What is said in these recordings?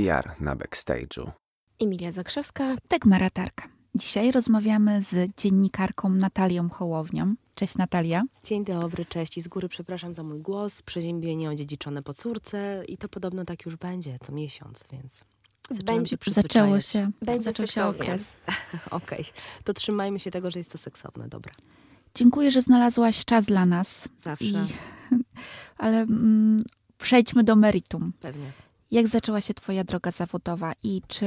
PR na backstage'u. Emilia Zakrzewska. Dagmara Tarka. Dzisiaj rozmawiamy z dziennikarką Natalią Hołownią. Cześć Natalia. Dzień dobry, cześć i z góry przepraszam za mój głos, przeziębienie odziedziczone po córce i to podobno tak już będzie co miesiąc, więc zaczęłam się Zaczęło się, Będzie zaczął się okres. Okej, to trzymajmy się tego, że jest to seksowne, dobra. Dziękuję, że znalazłaś czas dla nas. Zawsze, I, ale mm, przejdźmy do meritum. pewnie. Jak zaczęła się twoja droga zawodowa i czy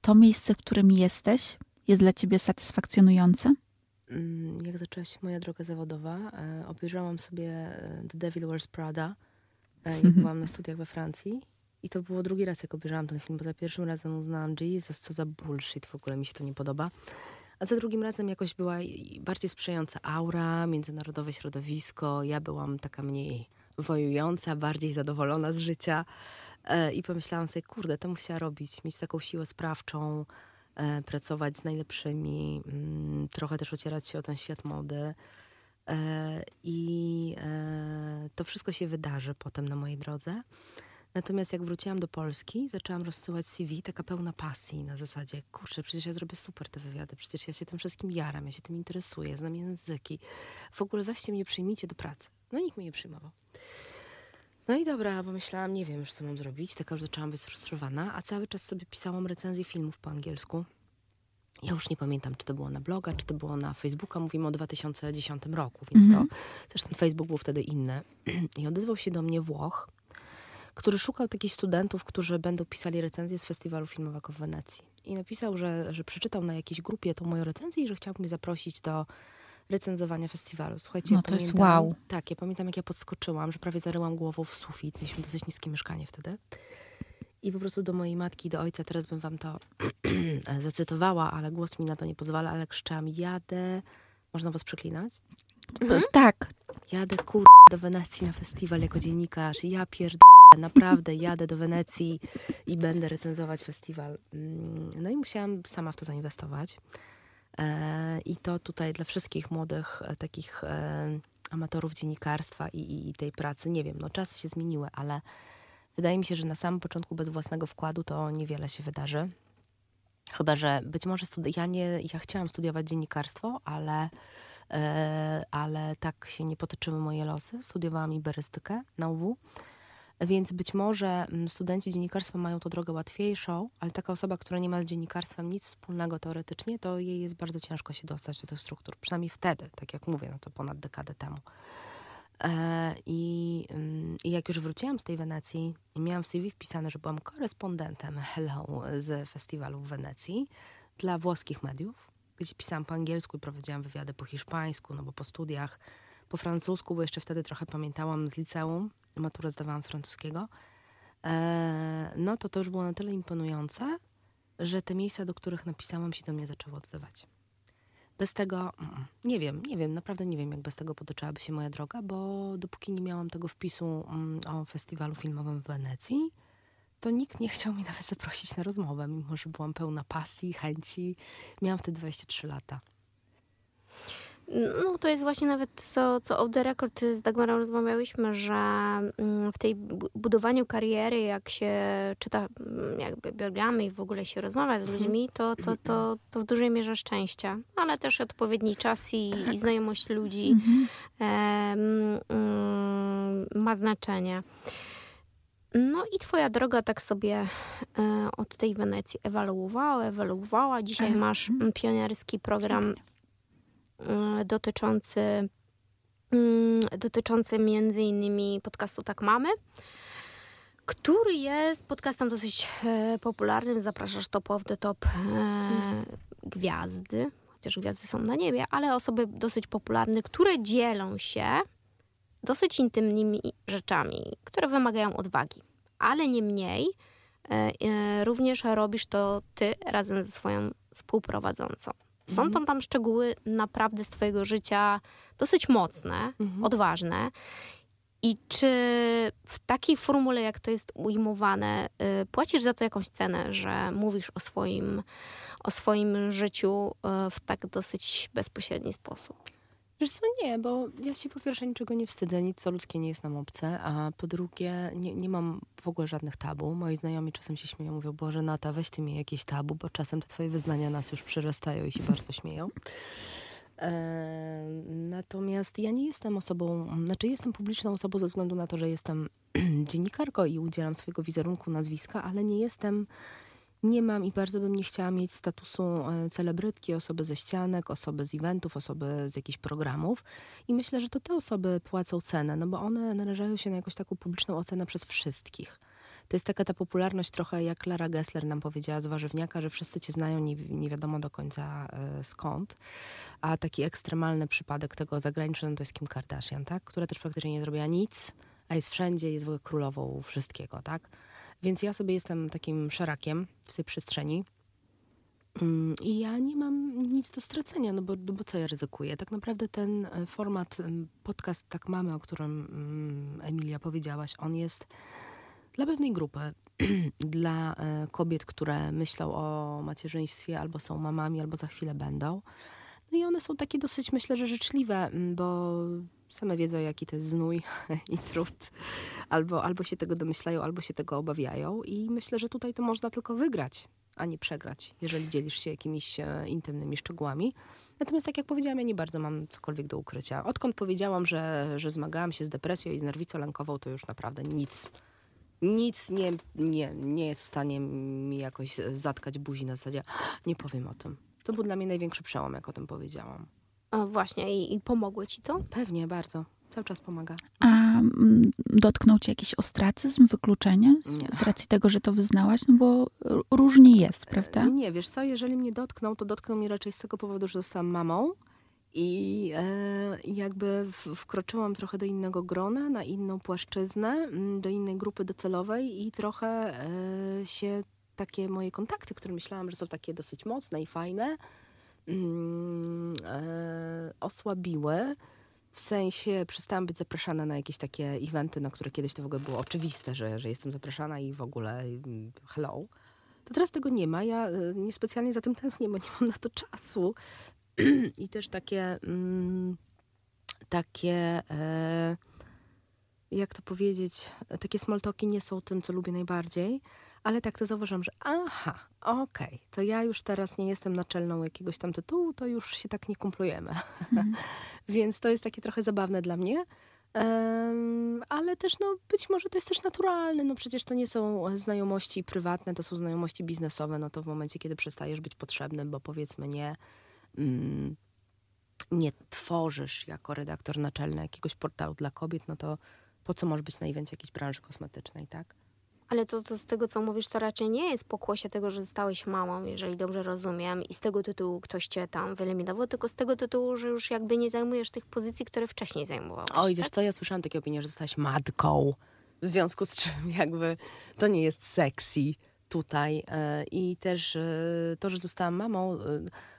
to miejsce, w którym jesteś, jest dla ciebie satysfakcjonujące? Mm, Jak zaczęła się moja droga zawodowa, e, obejrzałam sobie e, The Devil Wears Prada, e, jak byłam na studiach we Francji. I to było drugi raz, jak obejrzałam ten film, bo za pierwszym razem uznałam, Jesus, co za bullshit, w ogóle mi się to nie podoba. A za drugim razem jakoś była bardziej sprzyjająca aura, międzynarodowe środowisko. Ja byłam taka mniej wojująca, bardziej zadowolona z życia. E, I pomyślałam sobie, kurde, to bym chciała robić, mieć taką siłę sprawczą, e, pracować z najlepszymi, mm, trochę też ocierać się o ten świat mody. E, I to wszystko się wydarzy potem na mojej drodze. Natomiast jak wróciłam do Polski, zaczęłam rozsyłać CV, taka pełna pasji na zasadzie, kurczę, przecież ja zrobię super te wywiady, przecież ja się tym wszystkim jaram, ja się tym interesuję, znam języki. W ogóle weźcie mnie, przyjmijcie do pracy. No nikt mnie nie przyjmował. No i dobra, pomyślałam, nie wiem już co mam zrobić, taka już zaczęłam być sfrustrowana, a cały czas sobie pisałam recenzje filmów po angielsku. Ja już nie pamiętam, czy to było na bloga, czy to było na Facebooka. Mówimy o 2010 roku, więc Mhm. to też ten Facebook był wtedy inny. I odezwał się do mnie Włoch, który szukał takich studentów, którzy będą pisali recenzję z festiwalu filmowego w Wenecji. I napisał, że, że przeczytał na jakiejś grupie tą moją recenzję i że chciałby mnie zaprosić do recenzowania festiwalu. Słuchajcie, No ja to jest pamiętam- wow. Tak, ja pamiętam, jak ja podskoczyłam, że prawie zaryłam głową w sufit. Mieliśmy dosyć niskie mieszkanie wtedy. I po prostu do mojej matki do ojca, teraz bym wam to zacytowała, ale głos mi na to nie pozwala, ale krzyczałam, jadę, można was przeklinać? Tak, Jadę kur... do Wenecji na festiwal jako dziennikarz. Ja pierd... naprawdę jadę do Wenecji i będę recenzować festiwal. Mm, No i musiałam sama w to zainwestować. E, I to tutaj dla wszystkich młodych e, takich e, amatorów dziennikarstwa i, i, i tej pracy, nie wiem, no czasy się zmieniły, ale wydaje mi się, że na samym początku bez własnego wkładu to niewiele się wydarzy. Chyba, że być może studi- ja nie, ja chciałam studiować dziennikarstwo, ale, ale tak się nie potoczyły moje losy. Studiowałam iberystykę na UW. Więc być może mm, studenci dziennikarstwa mają tą drogę łatwiejszą, ale taka osoba, która nie ma z dziennikarstwem nic wspólnego teoretycznie, to jej jest bardzo ciężko się dostać do tych struktur. Przynajmniej wtedy, tak jak mówię, no to ponad dekadę temu. E, I, ym, I jak już wróciłam z tej Wenecji miałam w CV wpisane, że byłam korespondentem Hello z festiwalu w Wenecji dla włoskich mediów, gdzie pisałam po angielsku i prowadziłam wywiady po hiszpańsku, no bo po studiach po francusku, bo jeszcze wtedy trochę pamiętałam z liceum, maturę zdawałam z francuskiego, e, no to to już było na tyle imponujące, że te miejsca, do których napisałam, się do mnie zaczęły odzywać. Bez tego, mm, nie wiem, nie wiem, naprawdę nie wiem, jak bez tego potoczyłaby się moja droga, bo dopóki nie miałam tego wpisu mm, o festiwalu filmowym w Wenecji, to nikt nie chciał mnie nawet zaprosić na rozmowę, mimo że byłam pełna pasji, chęci. Miałam wtedy 23 lata. No to jest właśnie nawet co, co off the record z Dagmarą rozmawiałyśmy, że mm, w tej bu- budowaniu kariery, jak się czyta mm, jakby biogramy i w ogóle się rozmawia z ludźmi, to, to, to, to w dużej mierze szczęście, ale też odpowiedni czas i, i znajomość ludzi Mhm. mm, ma znaczenie. No i twoja droga tak sobie e, od tej Wenecji ewoluowała, ewoluowała. Dzisiaj Mhm. masz pionierski program dotyczący mm, dotyczący między innymi podcastu Tak Mamy, który jest podcastem dosyć e, popularnym. Zapraszasz top of the top e, gwiazdy, chociaż gwiazdy są na niebie, ale osoby dosyć popularne, które dzielą się dosyć intymnymi rzeczami, które wymagają odwagi. Ale nie mniej, e, e, również robisz to ty razem ze swoją współprowadzącą. Są tam tam szczegóły naprawdę z twojego życia dosyć mocne, odważne. I czy w takiej formule, jak to jest ujmowane, y, płacisz za to jakąś cenę, że mówisz o swoim, o swoim życiu y, w tak dosyć bezpośredni sposób? Wiesz co, nie, bo ja się po pierwsze niczego nie wstydzę, nic co ludzkie nie jest nam obce, a po drugie nie, nie mam w ogóle żadnych tabu. Moi znajomi czasem się śmieją, mówią, Boże Nata, weź ty mi jakieś tabu, bo czasem te twoje wyznania nas już przerastają i się bardzo śmieją. E, natomiast ja nie jestem osobą, znaczy jestem publiczną osobą ze względu na to, że jestem dziennikarką i udzielam swojego wizerunku, nazwiska, ale nie jestem, nie mam i bardzo bym nie chciała mieć statusu e, celebrytki, osoby ze ścianek, osoby z eventów, osoby z jakichś programów. I myślę, że to te osoby płacą cenę, no bo one narażają się na jakąś taką publiczną ocenę przez wszystkich. To jest taka ta popularność trochę jak Clara Gessler nam powiedziała z Warzywniaka, że wszyscy cię znają, nie, nie wiadomo do końca e, skąd. A taki ekstremalny przypadek tego zagranicznego to jest Kim Kardashian, tak? która też praktycznie nie zrobiła nic, a jest wszędzie, jest w ogóle królową wszystkiego, tak? Więc ja sobie jestem takim szarakiem w tej przestrzeni. Mm, I ja nie mam nic do stracenia, no bo, no bo co ja ryzykuję? Tak naprawdę ten e, format, podcast Tak Mamy, o którym mm, Emilia powiedziałaś, on jest dla pewnej grupy, dla e, kobiet, które myślą o macierzyństwie, albo są mamami, albo za chwilę będą. No i one są takie dosyć, myślę, że życzliwe, m, bo same wiedzą, jaki to jest znój i trud. Albo, albo się tego domyślają, albo się tego obawiają. I myślę, że tutaj to można tylko wygrać, a nie przegrać, jeżeli dzielisz się jakimiś e, intymnymi szczegółami. Natomiast tak jak powiedziałam, ja nie bardzo mam cokolwiek do ukrycia. Odkąd powiedziałam, że, że zmagałam się z depresją i z nerwicą lękową, to już naprawdę nic nic nie, nie, nie jest w stanie mi jakoś zatkać buzi na zasadzie nie powiem o tym. To był dla mnie największy przełom, jak o tym powiedziałam. O, właśnie, i, i pomogły ci to? Pewnie, bardzo. Cały czas pomaga. A mm, dotknął cię jakiś ostracyzm, wykluczenie Nie. z racji tego, że to wyznałaś? No bo różnie jest, prawda? Nie, wiesz co, jeżeli mnie dotknął, to dotknął mnie raczej z tego powodu, że zostałam mamą i e, jakby w, wkroczyłam trochę do innego grona, na inną płaszczyznę, mm, do innej grupy docelowej i trochę e, się takie moje kontakty, które myślałam, że są takie dosyć mocne i fajne, mm, e, osłabiły. W sensie przestałam być zapraszana na jakieś takie eventy, na które kiedyś to w ogóle było oczywiste, że, że jestem zapraszana i w ogóle hello. To teraz tego nie ma. Ja e, niespecjalnie za tym tęsknię, bo nie mam na to czasu. I też takie, mm, takie, e, jak to powiedzieć, takie smoltoki nie są tym, co lubię najbardziej. Ale tak to zauważam, że aha, okej, to ja już teraz nie jestem naczelną jakiegoś tam tytułu, to już się tak nie kumplujemy. Więc to jest takie trochę zabawne dla mnie. Em, ale też, no, być może to jest też naturalne. No przecież to nie są znajomości prywatne, to są znajomości biznesowe. No to w momencie, kiedy przestajesz być potrzebny, bo powiedzmy nie, mm, nie tworzysz jako redaktor naczelny jakiegoś portalu dla kobiet, no to po co możesz być na evencie jakiejś branży kosmetycznej, tak? Ale to, to z tego, co mówisz, to raczej nie jest pokłosie tego, że zostałeś mamą, jeżeli dobrze rozumiem, i z tego tytułu ktoś cię tam wyeliminował, tylko z tego tytułu, że już jakby nie zajmujesz tych pozycji, które wcześniej zajmowałeś. Oj, wiesz tak? co, ja słyszałam takie opinie, że zostałaś matką, w związku z czym jakby to nie jest sexy tutaj. e, I też e, to, że zostałam mamą, e,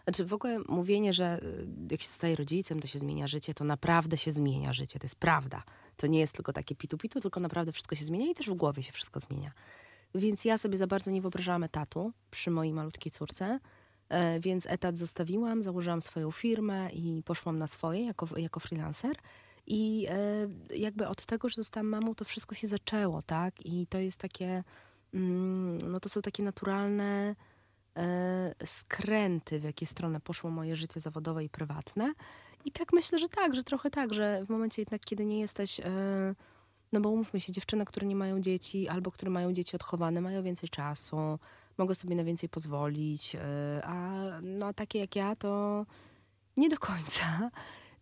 znaczy w ogóle mówienie, że e, jak się zostaje rodzicem, to się zmienia życie, to naprawdę się zmienia życie, to jest prawda. To nie jest tylko takie pitu-pitu, tylko naprawdę wszystko się zmienia i też w głowie się wszystko zmienia. Więc ja sobie za bardzo nie wyobrażałam etatu przy mojej malutkiej córce. E, Więc etat zostawiłam, założyłam swoją firmę i poszłam na swoje jako, jako freelancer. I e, jakby od tego, że zostałam mamą, to wszystko się zaczęło, tak? I to jest takie, mm, no to są takie naturalne skręty, w jakie stronę poszło moje życie zawodowe i prywatne. I tak myślę, że tak, że trochę tak, że w momencie jednak, kiedy nie jesteś, e, no bo umówmy się, dziewczyny, które nie mają dzieci albo które mają dzieci odchowane, mają więcej czasu, mogą sobie na więcej pozwolić, e, a no, takie jak ja, to nie do końca.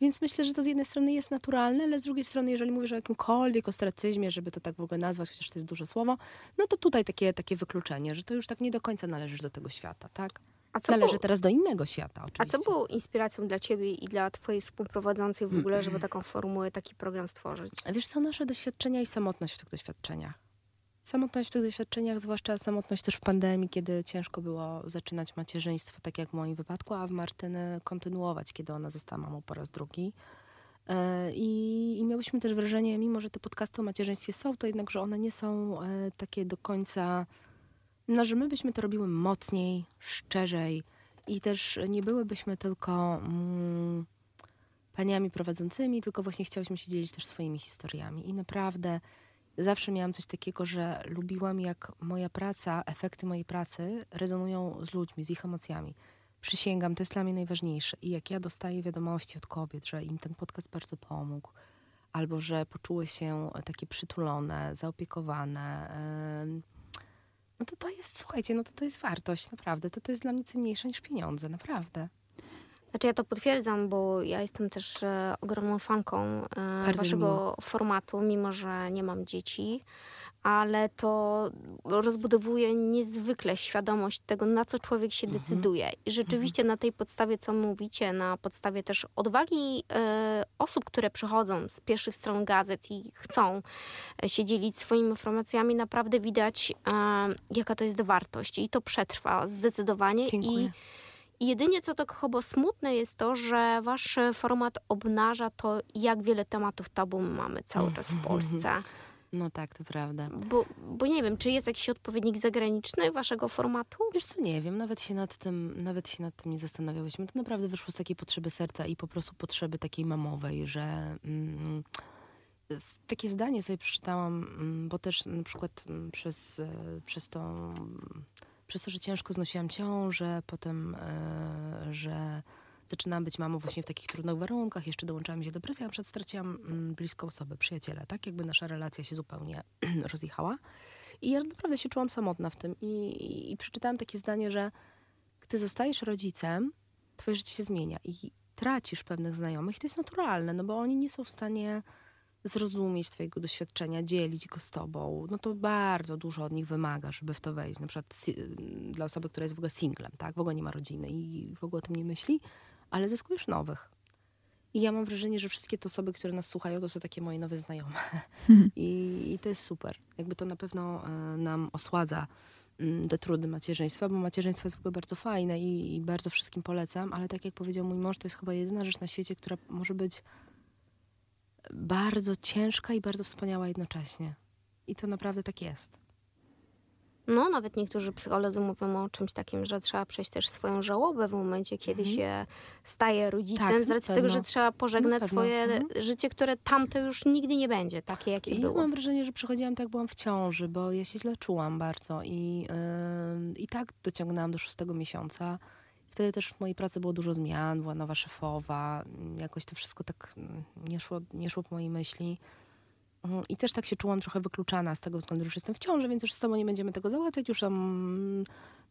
Więc myślę, że to z jednej strony jest naturalne, ale z drugiej strony, jeżeli mówisz o jakimkolwiek ostracyzmie, żeby to tak w ogóle nazwać, chociaż to jest duże słowo, no to tutaj takie, takie wykluczenie, że to już tak nie do końca należysz do tego świata, tak? A co, Należy było, teraz do innego świata, a oczywiście. co było inspiracją dla ciebie i dla twojej współprowadzącej w ogóle, żeby taką formułę, taki program stworzyć? A Wiesz co, nasze doświadczenia i samotność w tych doświadczeniach. Samotność w tych doświadczeniach, zwłaszcza samotność też w pandemii, kiedy ciężko było zaczynać macierzyństwo, tak jak w moim wypadku, a w Martyny kontynuować, kiedy ona została mamą po raz drugi. E, I, I miałyśmy też wrażenie, mimo że te podcasty o macierzyństwie są, to jednak, że one nie są e, takie do końca, no, że my byśmy to robiły mocniej, szczerzej i też nie byłybyśmy tylko mm, paniami prowadzącymi, tylko właśnie chciałyśmy się dzielić też swoimi historiami. I naprawdę zawsze miałam coś takiego, że lubiłam, jak moja praca, efekty mojej pracy rezonują z ludźmi, z ich emocjami. Przysięgam, to jest dla mnie najważniejsze. I jak ja dostaję wiadomości od kobiet, że im ten podcast bardzo pomógł, albo że poczuły się takie przytulone, zaopiekowane, no to to jest, słuchajcie, no to to jest wartość, naprawdę. To to jest dla mnie cenniejsze niż pieniądze, naprawdę. Znaczy ja to potwierdzam, bo ja jestem też e, ogromną fanką e, Bardzo waszego formatu, mimo że nie mam dzieci, ale to rozbudowuje niezwykle świadomość tego, na co człowiek się Mhm. decyduje. I rzeczywiście na tej podstawie, co mówicie, na podstawie też odwagi e, osób, które przychodzą z pierwszych stron gazet i chcą się dzielić swoimi informacjami, naprawdę widać, jaka to jest wartość. I to przetrwa zdecydowanie. Dziękuję. i jedynie co tak chyba smutne jest to, że wasz format obnaża to, jak wiele tematów tabu mamy cały czas w Polsce. No tak, to prawda. Bo, bo nie wiem, czy jest jakiś odpowiednik zagraniczny waszego formatu? Wiesz co, nie wiem, nawet się nad tym, nawet się nad tym nie zastanawiałyśmy. To naprawdę wyszło z takiej potrzeby serca i po prostu potrzeby takiej mamowej, że mm, takie zdanie sobie przeczytałam, mm, bo też na przykład mm, przez, e, przez to, mm, przez to, że ciężko znosiłam ciążę, potem, e, że zaczynałam być mamą właśnie w takich trudnych warunkach, jeszcze dołączyła mi się depresja, na przykład straciłam mm, bliską osobę, przyjaciela, tak? Jakby nasza relacja się zupełnie rozjechała. I ja naprawdę się czułam samotna w tym. I, i, I przeczytałam takie zdanie, że gdy zostajesz rodzicem, twoje życie się zmienia i tracisz pewnych znajomych. I to jest naturalne, no bo oni nie są w stanie zrozumieć twojego doświadczenia, dzielić go z tobą. No to bardzo dużo od nich wymaga, żeby w to wejść. Na przykład dla osoby, która jest w ogóle singlem, tak? W ogóle nie ma rodziny i w ogóle o tym nie myśli, ale zyskujesz nowych. I ja mam wrażenie, że wszystkie te osoby, które nas słuchają, to są takie moje nowe znajome. I, I to jest super. Jakby to na pewno e, nam osładza mm, te trudy macierzyństwa, bo macierzyństwo jest w ogóle bardzo fajne i, i bardzo wszystkim polecam, ale tak jak powiedział mój mąż, to jest chyba jedyna rzecz na świecie, która może być bardzo ciężka i bardzo wspaniała jednocześnie. I to naprawdę tak jest. No, nawet niektórzy psycholodzy mówią o czymś takim, że trzeba przejść też swoją żałobę w momencie, kiedy Mhm. się staje rodzicem, Tak, z racji pewno. tego, że trzeba pożegnać swoje Mhm. życie, które tamto już nigdy nie będzie takie, jakie I ja było. mam wrażenie, że przychodziłam tak, jak byłam w ciąży, bo ja się źle czułam bardzo i, yy, i tak dociągnęłam do szóstego miesiąca. Wtedy też w mojej pracy było dużo zmian, była nowa szefowa, mm, jakoś to wszystko tak mm, nie szło, nie szło po mojej myśli. Mhm, I też tak się czułam trochę wykluczana z tego względu, że już jestem w ciąży, więc już z tobą nie będziemy tego załatwiać. Już tam mm,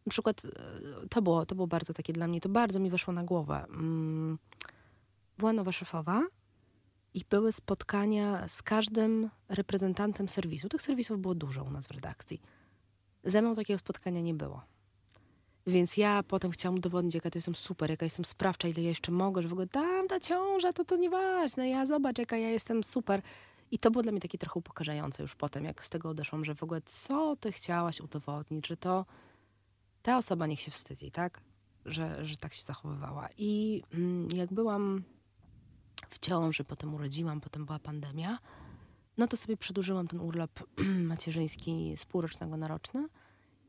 na przykład e, to było, to było bardzo takie dla mnie, to bardzo mi weszło na głowę. Była nowa szefowa i były spotkania z każdym reprezentantem serwisu. Tych serwisów było dużo u nas w redakcji. Ze mną takiego spotkania nie było. Więc ja potem chciałam udowodnić, jaka to jestem super, jaka jestem sprawcza, ile ja jeszcze mogę, że w ogóle tam ta ciąża, to to nieważne, ja zobacz, jaka ja jestem super. I to było dla mnie takie trochę upokarzające już potem, jak z tego odeszłam, że w ogóle co ty chciałaś udowodnić, że to ta osoba niech się wstydzi, tak? Że, że tak się zachowywała. I mm, jak byłam w ciąży, potem urodziłam, potem była pandemia, no to sobie przedłużyłam ten urlop macierzyński z półrocznego na roczny.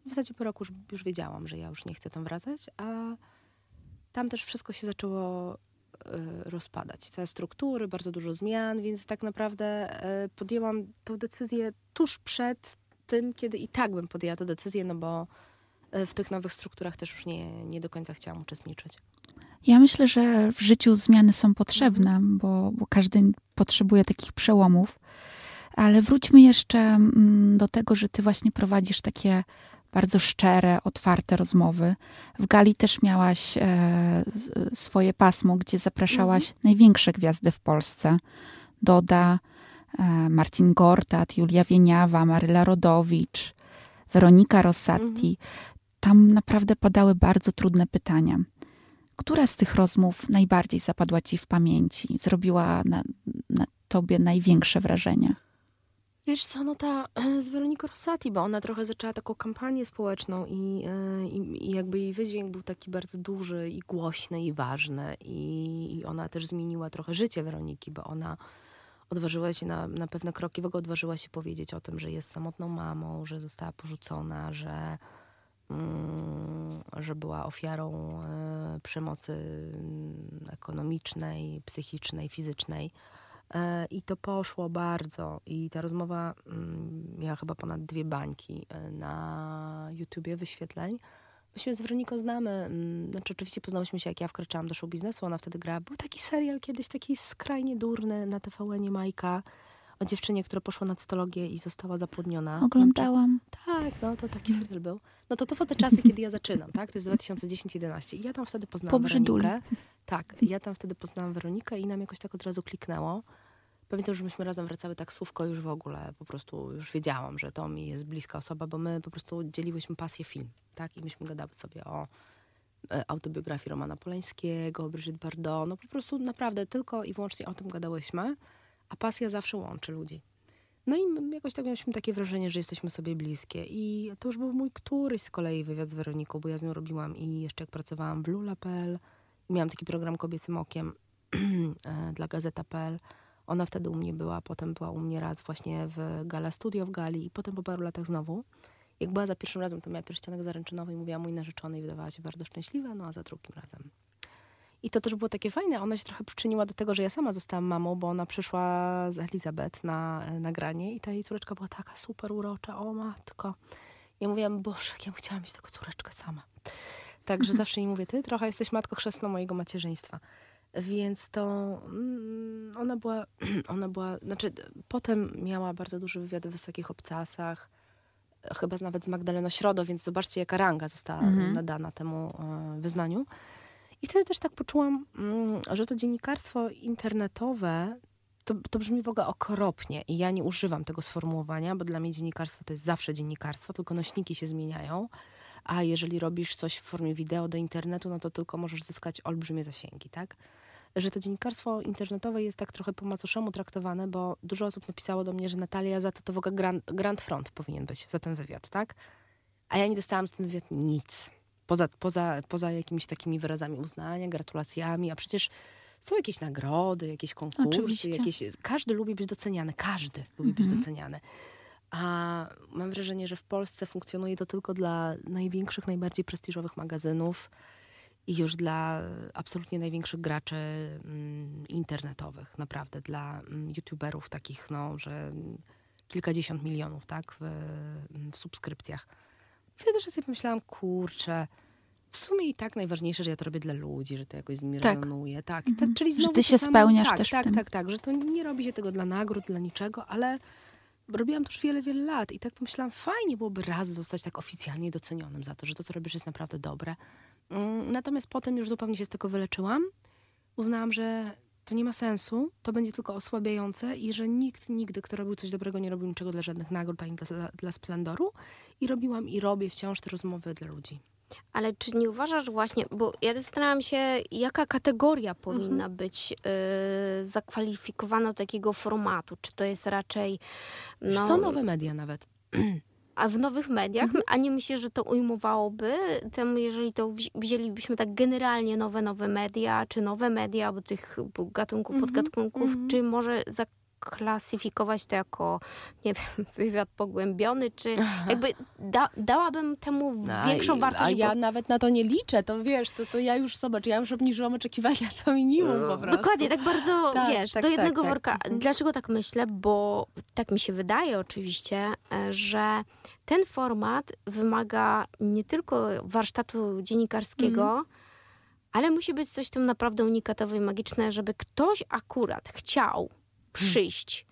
W zasadzie po roku już, już wiedziałam, że ja już nie chcę tam wracać, a tam też wszystko się zaczęło e, rozpadać. Te struktury, bardzo dużo zmian, więc tak naprawdę e, podjęłam tę decyzję tuż przed tym, kiedy i tak bym podjęła tę decyzję, no bo e, w tych nowych strukturach też już nie, nie do końca chciałam uczestniczyć. Ja myślę, że w życiu zmiany są potrzebne, bo, bo każdy potrzebuje takich przełomów. Ale wróćmy jeszcze mm, do tego, że ty właśnie prowadzisz takie bardzo szczere, otwarte rozmowy. W Gali też miałaś e, swoje pasmo, gdzie zapraszałaś największe gwiazdy w Polsce. Doda, e, Marcin Gortat, Julia Wieniawa, Maryla Rodowicz, Weronika Rossatti. Tam naprawdę padały bardzo trudne pytania. Która z tych rozmów najbardziej zapadła ci w pamięci? Zrobiła na, na tobie największe wrażenie? Wiesz co, no ta z Weroniką Rossati, bo ona trochę zaczęła taką kampanię społeczną i, e, i, i jakby jej wydźwięk był taki bardzo duży i głośny i ważny i, i ona też zmieniła trochę życie Weroniki, bo ona odważyła się na, na pewne kroki, w ogóle odważyła się powiedzieć o tym, że jest samotną mamą, że została porzucona, że mm, że była ofiarą e, przemocy mm, ekonomicznej, psychicznej, fizycznej. E, I to poszło bardzo. I ta rozmowa mm, miała chyba ponad dwie bańki e, na YouTubie wyświetleń. My się z Weroniką znamy. mm, Znaczy, oczywiście poznałyśmy się, jak ja wkraczałam do show biznesu. Ona wtedy grała. Był taki serial kiedyś, taki skrajnie durny na TVN-ie Majka o dziewczynie, która poszła na cytologię i została zapłodniona. Oglądałam. Tak, no to taki serial był. No to to są te czasy, kiedy ja zaczynam, tak? To jest 2010-11. I ja tam wtedy poznałam Po. Weronikę. Tak, ja tam wtedy poznałam Weronikę i nam jakoś tak od razu kliknęło. Pamiętam, że myśmy razem wracały taksówką już w ogóle, po prostu już wiedziałam, że to mi jest bliska osoba, bo my po prostu dzieliłyśmy pasję film, tak? I myśmy gadały sobie o e, autobiografii Romana Polańskiego, Brigitte Bardot, no po prostu naprawdę tylko i wyłącznie o tym gadałyśmy, a pasja zawsze łączy ludzi. No i jakoś tak mieliśmy takie wrażenie, że jesteśmy sobie bliskie. I to już był mój któryś z kolei wywiad z Weroniką, bo ja z nią robiłam i jeszcze jak pracowałam w Lula.pl, miałam taki program Kobiecym Okiem e, dla Gazeta.pl. Ona wtedy u mnie była, potem była u mnie raz właśnie w Gala Studio w Gali i potem po paru latach znowu. Jak była za pierwszym razem, to miała pierścionek zaręczynowy i mówiła mój narzeczony i wydawała się bardzo szczęśliwa, no a za drugim razem. I to też było takie fajne. Ona się trochę przyczyniła do tego, że ja sama zostałam mamą, bo ona przyszła z Elizabeth na e, nagranie i ta jej córeczka była taka super urocza. O matko. Ja mówiłam, Boże, jak ja bym chciała mieć taką córeczkę sama. Także zawsze jej mówię, ty trochę jesteś matką chrzestną mojego macierzyństwa. Więc to mm, ona była, ona była, znaczy potem miała bardzo duży wywiad w Wysokich Obcasach, chyba nawet z Magdaleną Środo, więc zobaczcie, jaka ranga została Mhm. nadana temu e, wyznaniu. I wtedy też tak poczułam, mm, że to dziennikarstwo internetowe to, to brzmi w ogóle okropnie i ja nie używam tego sformułowania, bo dla mnie dziennikarstwo to jest zawsze dziennikarstwo, tylko nośniki się zmieniają. A jeżeli robisz coś w formie wideo do internetu, no to tylko możesz zyskać olbrzymie zasięgi, tak? Że to dziennikarstwo internetowe jest tak trochę po macoszemu traktowane, bo dużo osób napisało do mnie, że Natalia za to to w ogóle grand, grand front powinien być, za ten wywiad, tak? A ja nie dostałam z ten wywiad nic. Poza, poza, poza jakimiś takimi wyrazami uznania, gratulacjami, a przecież są jakieś nagrody, jakieś konkursy, Oczywiście. jakieś... Każdy lubi być doceniany, każdy lubi być Mhm. doceniany. A mam wrażenie, że w Polsce funkcjonuje to tylko dla największych, najbardziej prestiżowych magazynów i już dla absolutnie największych graczy mm, internetowych, naprawdę, dla mm, youtuberów takich, no, że kilkadziesiąt milionów, tak, w, w subskrypcjach. Wtedy też sobie pomyślałam, kurczę, w sumie i tak najważniejsze, że ja to robię dla ludzi, że to jakoś z nimi Tak. rezonuje. Tak, Mhm. tak czyli Że znowu ty to się samo- spełniasz tak, też w Tak, tak, tak, że to nie robi się tego dla nagród, dla niczego, ale robiłam to już wiele, wiele lat i tak pomyślałam, fajnie byłoby raz zostać tak oficjalnie docenionym za to, że to, co robisz, jest naprawdę dobre. Mm, Natomiast potem już zupełnie się z tego wyleczyłam. Uznałam, że to nie ma sensu, to będzie tylko osłabiające i że nikt nigdy, kto robił coś dobrego, nie robił niczego dla żadnych nagród ani dla, dla splendoru. I robiłam i robię wciąż te rozmowy dla ludzi. Ale czy nie uważasz właśnie, bo ja zastanawiam się, jaka kategoria powinna być y, zakwalifikowana do takiego formatu? Czy to jest raczej. No, No, co nowe media nawet. A w nowych mediach, a nie myślisz, że to ujmowałoby temu, jeżeli to wzi- wzięlibyśmy tak generalnie nowe, nowe media, czy nowe media, bo tych gatunków, Mhm, podgatunków, mhm. czy może zaklasyfikować to jako, nie wiem, wywiad pogłębiony, czy jakby da, dałabym temu A- większą wartość. A ja bo- nawet na to nie liczę, to wiesz, to, to ja już zobacz, ja już obniżyłam oczekiwania to minimum po prostu. Dokładnie, tak bardzo, Tak, wiesz, tak, do tak, jednego tak. worka. Mhm. Dlaczego tak myślę? Bo tak mi się wydaje oczywiście, e, że ten format wymaga nie tylko warsztatu dziennikarskiego, Mhm. ale musi być coś tam naprawdę unikatowe i magiczne, żeby ktoś akurat chciał. Przyjść,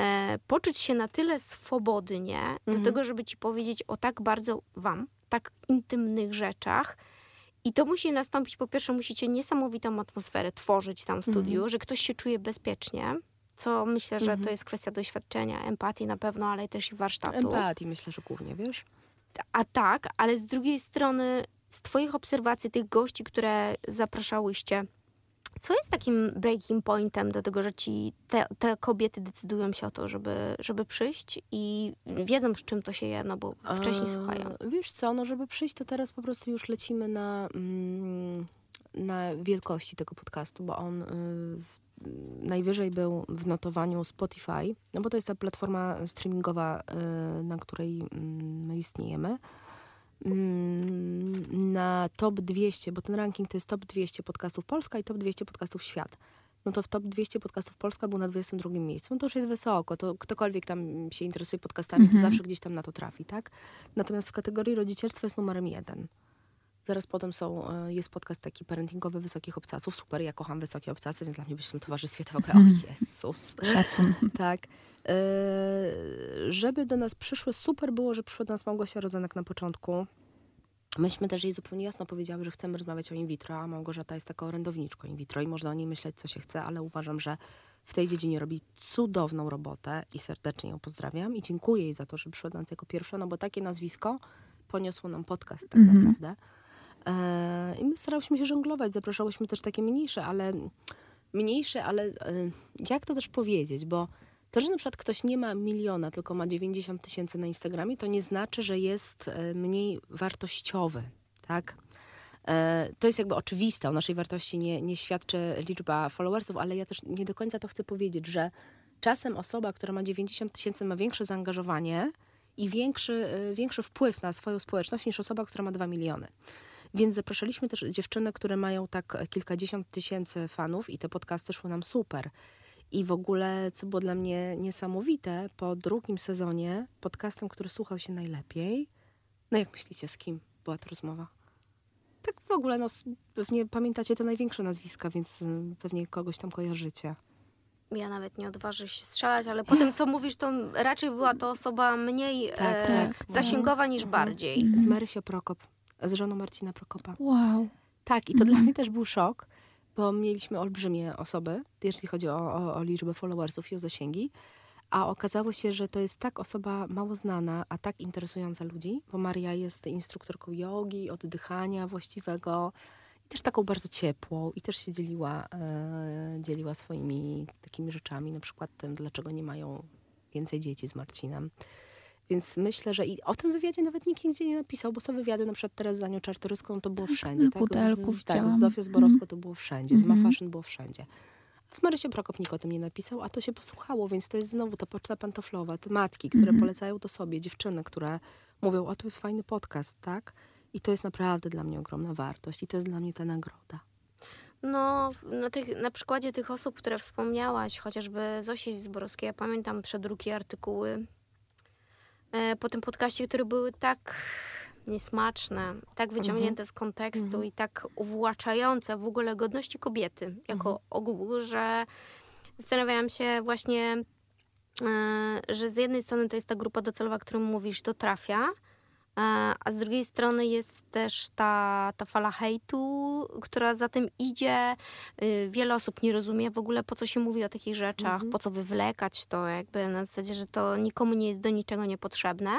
e, poczuć się na tyle swobodnie do Mhm. tego, żeby ci powiedzieć o tak bardzo wam, tak intymnych rzeczach, i to musi nastąpić, po pierwsze, musicie niesamowitą atmosferę tworzyć tam w studiu, Mhm. że ktoś się czuje bezpiecznie, co myślę, że to Mhm. jest kwestia doświadczenia, empatii na pewno, ale też i warsztatu. Empatii myślę, że głównie, wiesz? A tak, ale z drugiej strony, z Twoich obserwacji tych gości, które zapraszałyście, co jest takim breaking pointem do tego, że ci te, te kobiety decydują się o to, żeby, żeby przyjść i wiedzą, z czym to się je, no bo wcześniej A, słuchają. Wiesz co, no żeby przyjść, to teraz po prostu już lecimy na, mm, na wielkości tego podcastu, bo on y, najwyżej był w notowaniu Spotify, no bo to jest ta platforma streamingowa, y, na której mm, my istniejemy. Mm, na top 200, bo ten ranking to jest top 200 podcastów Polska i top 200 podcastów świat. No to w top 200 podcastów Polska był na 22 miejscu. No to już jest wysoko. To ktokolwiek tam się interesuje podcastami, Mhm. to zawsze gdzieś tam na to trafi, tak? Natomiast w kategorii rodzicielstwo jest numerem jeden. Zaraz potem są, e, jest podcast taki parentingowy Wysokich Obcasów. Super, ja kocham Wysokie Obcasy, więc dla mnie być w tym towarzystwie to w ogóle, o Jezus. Szacun. Tak. E, żeby do nas przyszły, super było, że przyszła do nas Małgosia Rozenek na początku. Myśmy też jej zupełnie jasno powiedziały, że chcemy rozmawiać o in vitro, a Małgorzata jest taką orędowniczką in vitro i można o niej myśleć, co się chce, ale uważam, że w tej dziedzinie robi cudowną robotę i serdecznie ją pozdrawiam i dziękuję jej za to, że przyszła do nas jako pierwsza, no bo takie nazwisko poniosło nam podcast tak Mhm. naprawdę. E, I my starałyśmy się żonglować, zapraszałyśmy też takie mniejsze, ale mniejsze, ale e, jak to też powiedzieć, bo to, że na przykład ktoś nie ma miliona, tylko ma 90 tysięcy na Instagramie, to nie znaczy, że jest e, mniej wartościowy, tak? To jest jakby oczywiste, o naszej wartości nie, nie świadczy liczba followersów, ale ja też nie do końca to chcę powiedzieć, że czasem osoba, która ma 90 tysięcy ma większe zaangażowanie i większy, większy wpływ na swoją społeczność niż osoba, która ma 2 miliony. Więc zapraszaliśmy też dziewczyny, które mają tak kilkadziesiąt tysięcy fanów i te podcasty szły nam super. I w ogóle, co było dla mnie niesamowite, po drugim sezonie podcastem, który słuchał się najlepiej, no jak myślicie, z kim była ta rozmowa? Tak w ogóle, no pewnie pamiętacie te największe nazwiska, więc y, pewnie kogoś tam kojarzycie. Ja nawet nie odważę się strzelać, ale po tym, co mówisz, to raczej była to osoba mniej Tak, e, tak. zasięgowa niż bardziej. Z Marysią Prokop, z żoną Marcina Prokopa. Wow. Tak, i to dla mnie też był szok, bo mieliśmy olbrzymie osoby, jeśli chodzi o, o, o liczbę followersów i o zasięgi, a okazało się, że to jest tak osoba mało znana, a tak interesująca ludzi, bo Maria jest instruktorką jogi, oddychania właściwego i też taką bardzo ciepłą i też się dzieliła, e, dzieliła swoimi takimi rzeczami, na przykład tym, dlaczego nie mają więcej dzieci z Marcinem. Więc myślę, że i o tym wywiadzie nawet nikt nigdzie nie napisał, bo są wywiady na przykład teraz z Anią Czartoryską, to było Tak, wszędzie. na Tak, Pudelku z, tak, z. Zofią Zborowską to było wszędzie, z Mhm. Mafaszyn było wszędzie. A z Marysią Prokop nikt o tym nie napisał, a to się posłuchało, więc to jest znowu ta poczta pantoflowa, te matki, które Mhm. polecają to sobie, dziewczyny, które mówią, o tu jest fajny podcast, tak? I to jest naprawdę dla mnie ogromna wartość i to jest dla mnie ta nagroda. No, na, tych, na przykładzie tych osób, które wspomniałaś, chociażby Zosi Zborowskiej, ja pamiętam przedruki artykuły po tym podcaście, które były tak niesmaczne, tak wyciągnięte z kontekstu Mhm. i tak uwłaczające w ogóle godności kobiety jako Mhm. ogół, że zastanawiałam się właśnie, e, że z jednej strony to jest ta grupa docelowa, którą mówisz, to trafia, e, a z drugiej strony jest też ta, ta fala hejtu, która za tym idzie. Y, Wiele osób nie rozumie w ogóle, po co się mówi o takich rzeczach, Mhm. po co wywlekać to, jakby na zasadzie, że to nikomu nie jest do niczego niepotrzebne.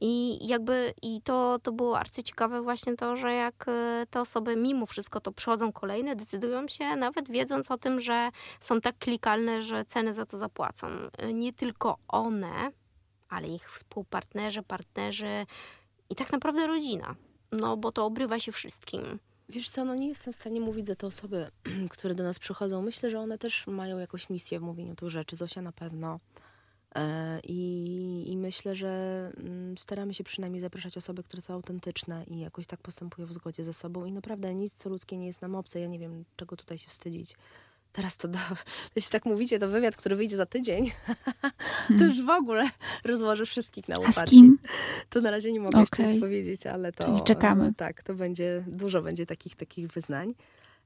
I jakby i to, to było arcyciekawe właśnie to, że jak y, te osoby mimo wszystko to przychodzą kolejne, decydują się, nawet wiedząc o tym, że są tak klikalne, że ceny za to zapłacą. Y, Nie tylko one, ale ich współpartnerzy, partnerzy i tak naprawdę rodzina. No bo to obrywa się wszystkim. Wiesz co, no nie jestem w stanie mówić za te osoby, które do nas przychodzą. Myślę, że one też mają jakąś misję w mówieniu tych rzeczy. Zosia na pewno. E, I, I myślę, że mm, staramy się przynajmniej zapraszać osoby, które są autentyczne i jakoś tak postępują w zgodzie ze sobą. I naprawdę nic, co ludzkie nie jest nam obce. Ja nie wiem, czego tutaj się wstydzić. Teraz to, do, jeśli tak mówicie, to wywiad, który wyjdzie za tydzień, to już w ogóle rozłoży wszystkich na A łopatki. z kim? To na razie nie mogę jeszcze Okej. nic powiedzieć, ale to... Czyli czekamy. Tak, to będzie, dużo będzie takich, takich wyznań.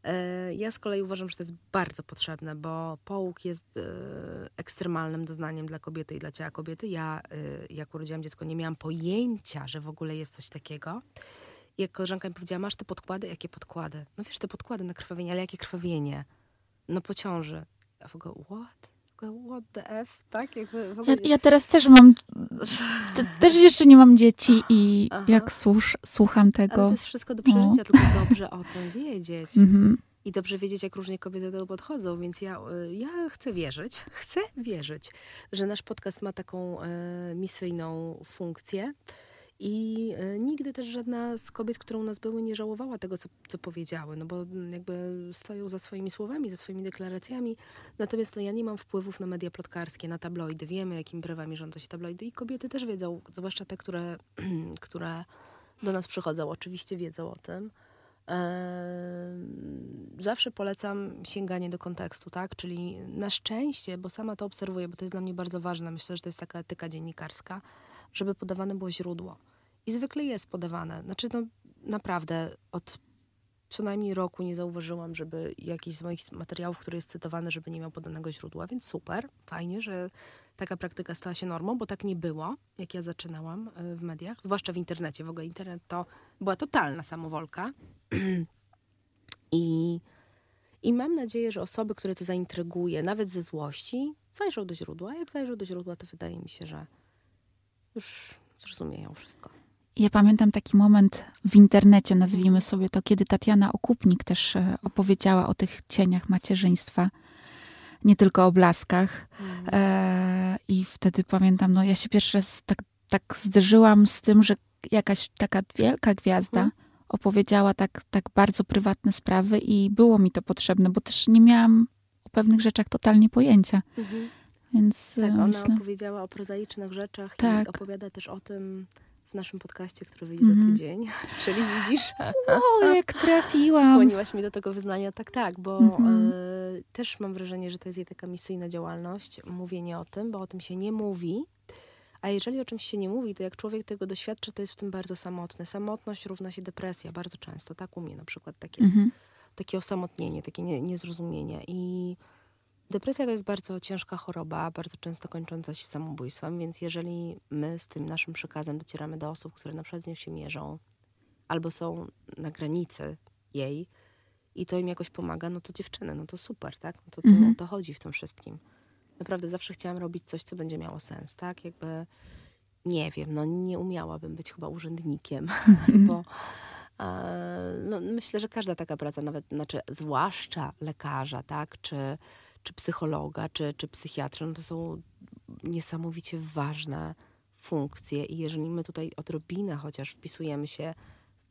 E, Ja z kolei uważam, że to jest bardzo potrzebne, bo połóg jest e, ekstremalnym doznaniem dla kobiety i dla ciała kobiety. Ja, e, jak urodziłam dziecko, nie miałam pojęcia, że w ogóle jest coś takiego. I jak koleżanka mi powiedziała, masz te podkłady? Jakie podkłady? No wiesz, te podkłady na krwawienie, ale jakie krwawienie? No po ciąży. Ja w ogóle, what? W ogóle, what the F? Tak? Jakby w ogóle... Ja, ja teraz też mam, te, też jeszcze nie mam dzieci i Aha. jak słusz, słucham Ale tego. to jest wszystko do przeżycia, tylko dobrze o tym wiedzieć. Mhm. I dobrze wiedzieć, jak różnie kobiety do tego podchodzą, więc ja, y, ja chcę wierzyć, chcę wierzyć, że nasz podcast ma taką e, misyjną funkcję. I e, nigdy też żadna z kobiet, które u nas były, nie żałowała tego, co, co powiedziały, no bo mm, jakby stoją za swoimi słowami, za swoimi deklaracjami. Natomiast no, ja nie mam wpływów na media plotkarskie, na tabloidy. Wiemy, jakimi prawami rządzą się tabloidy i kobiety też wiedzą, zwłaszcza te, które, które do nas przychodzą, oczywiście wiedzą o tym. Zawsze polecam sięganie do kontekstu, tak? Czyli na szczęście, bo sama to obserwuję, bo to jest dla mnie bardzo ważne, myślę, że to jest taka etyka dziennikarska, żeby podawane było źródło. I zwykle jest podawane. Znaczy, no naprawdę od co najmniej roku nie zauważyłam, żeby jakiś z moich materiałów, który jest cytowany, żeby nie miał podanego źródła, więc super, fajnie, że taka praktyka stała się normą, bo tak nie było, jak ja zaczynałam e, w mediach, zwłaszcza w internecie. W ogóle internet to była totalna samowolka. I, I mam nadzieję, że osoby, które to zaintryguje, nawet ze złości, zajrzą do źródła. Jak zajrzą do źródła, to wydaje mi się, że już zrozumieją wszystko. Ja pamiętam taki moment w internecie, nazwijmy sobie to, kiedy Tatiana Okupnik też e, opowiedziała o tych cieniach macierzyństwa, nie tylko o blaskach. E, I wtedy pamiętam, no ja się pierwszy raz tak, tak zderzyłam z tym, że jakaś taka wielka gwiazda Mhm. opowiedziała tak, tak bardzo prywatne sprawy i było mi to potrzebne, bo też nie miałam o pewnych rzeczach totalnie pojęcia. Więc e, Tak, ona myślę, opowiedziała o prozaicznych rzeczach Tak. i opowiada też o tym w naszym podcaście, który wyjdzie za Mhm. tydzień. Czyli widzisz, o, jak trafiłam. skłoniłaś mnie do tego wyznania. Tak, tak, bo Mhm. e, też mam wrażenie, że to jest jej taka misyjna działalność, mówienie o tym, bo o tym się nie mówi. A jeżeli o czymś się nie mówi, to jak człowiek tego doświadcza, to jest w tym bardzo samotny. Samotność równa się depresja bardzo często. Tak u mnie na przykład tak jest. Mhm. takie osamotnienie, takie nie, niezrozumienie. I depresja to jest bardzo ciężka choroba, bardzo często kończąca się samobójstwem, więc jeżeli my z tym naszym przekazem docieramy do osób, które na przykład z nią się mierzą, albo są na granicy jej i to im jakoś pomaga, no to dziewczyny, no to super, tak? No to, to, Mhm. to chodzi w tym wszystkim. Naprawdę zawsze chciałam robić coś, co będzie miało sens, tak? Jakby, nie wiem, no nie umiałabym być chyba urzędnikiem, bo e, no, myślę, że każda taka praca, nawet, znaczy zwłaszcza lekarza, tak? Czy, czy psychologa, czy, czy psychiatra, no to są niesamowicie ważne funkcje i jeżeli my tutaj odrobinę chociaż wpisujemy się,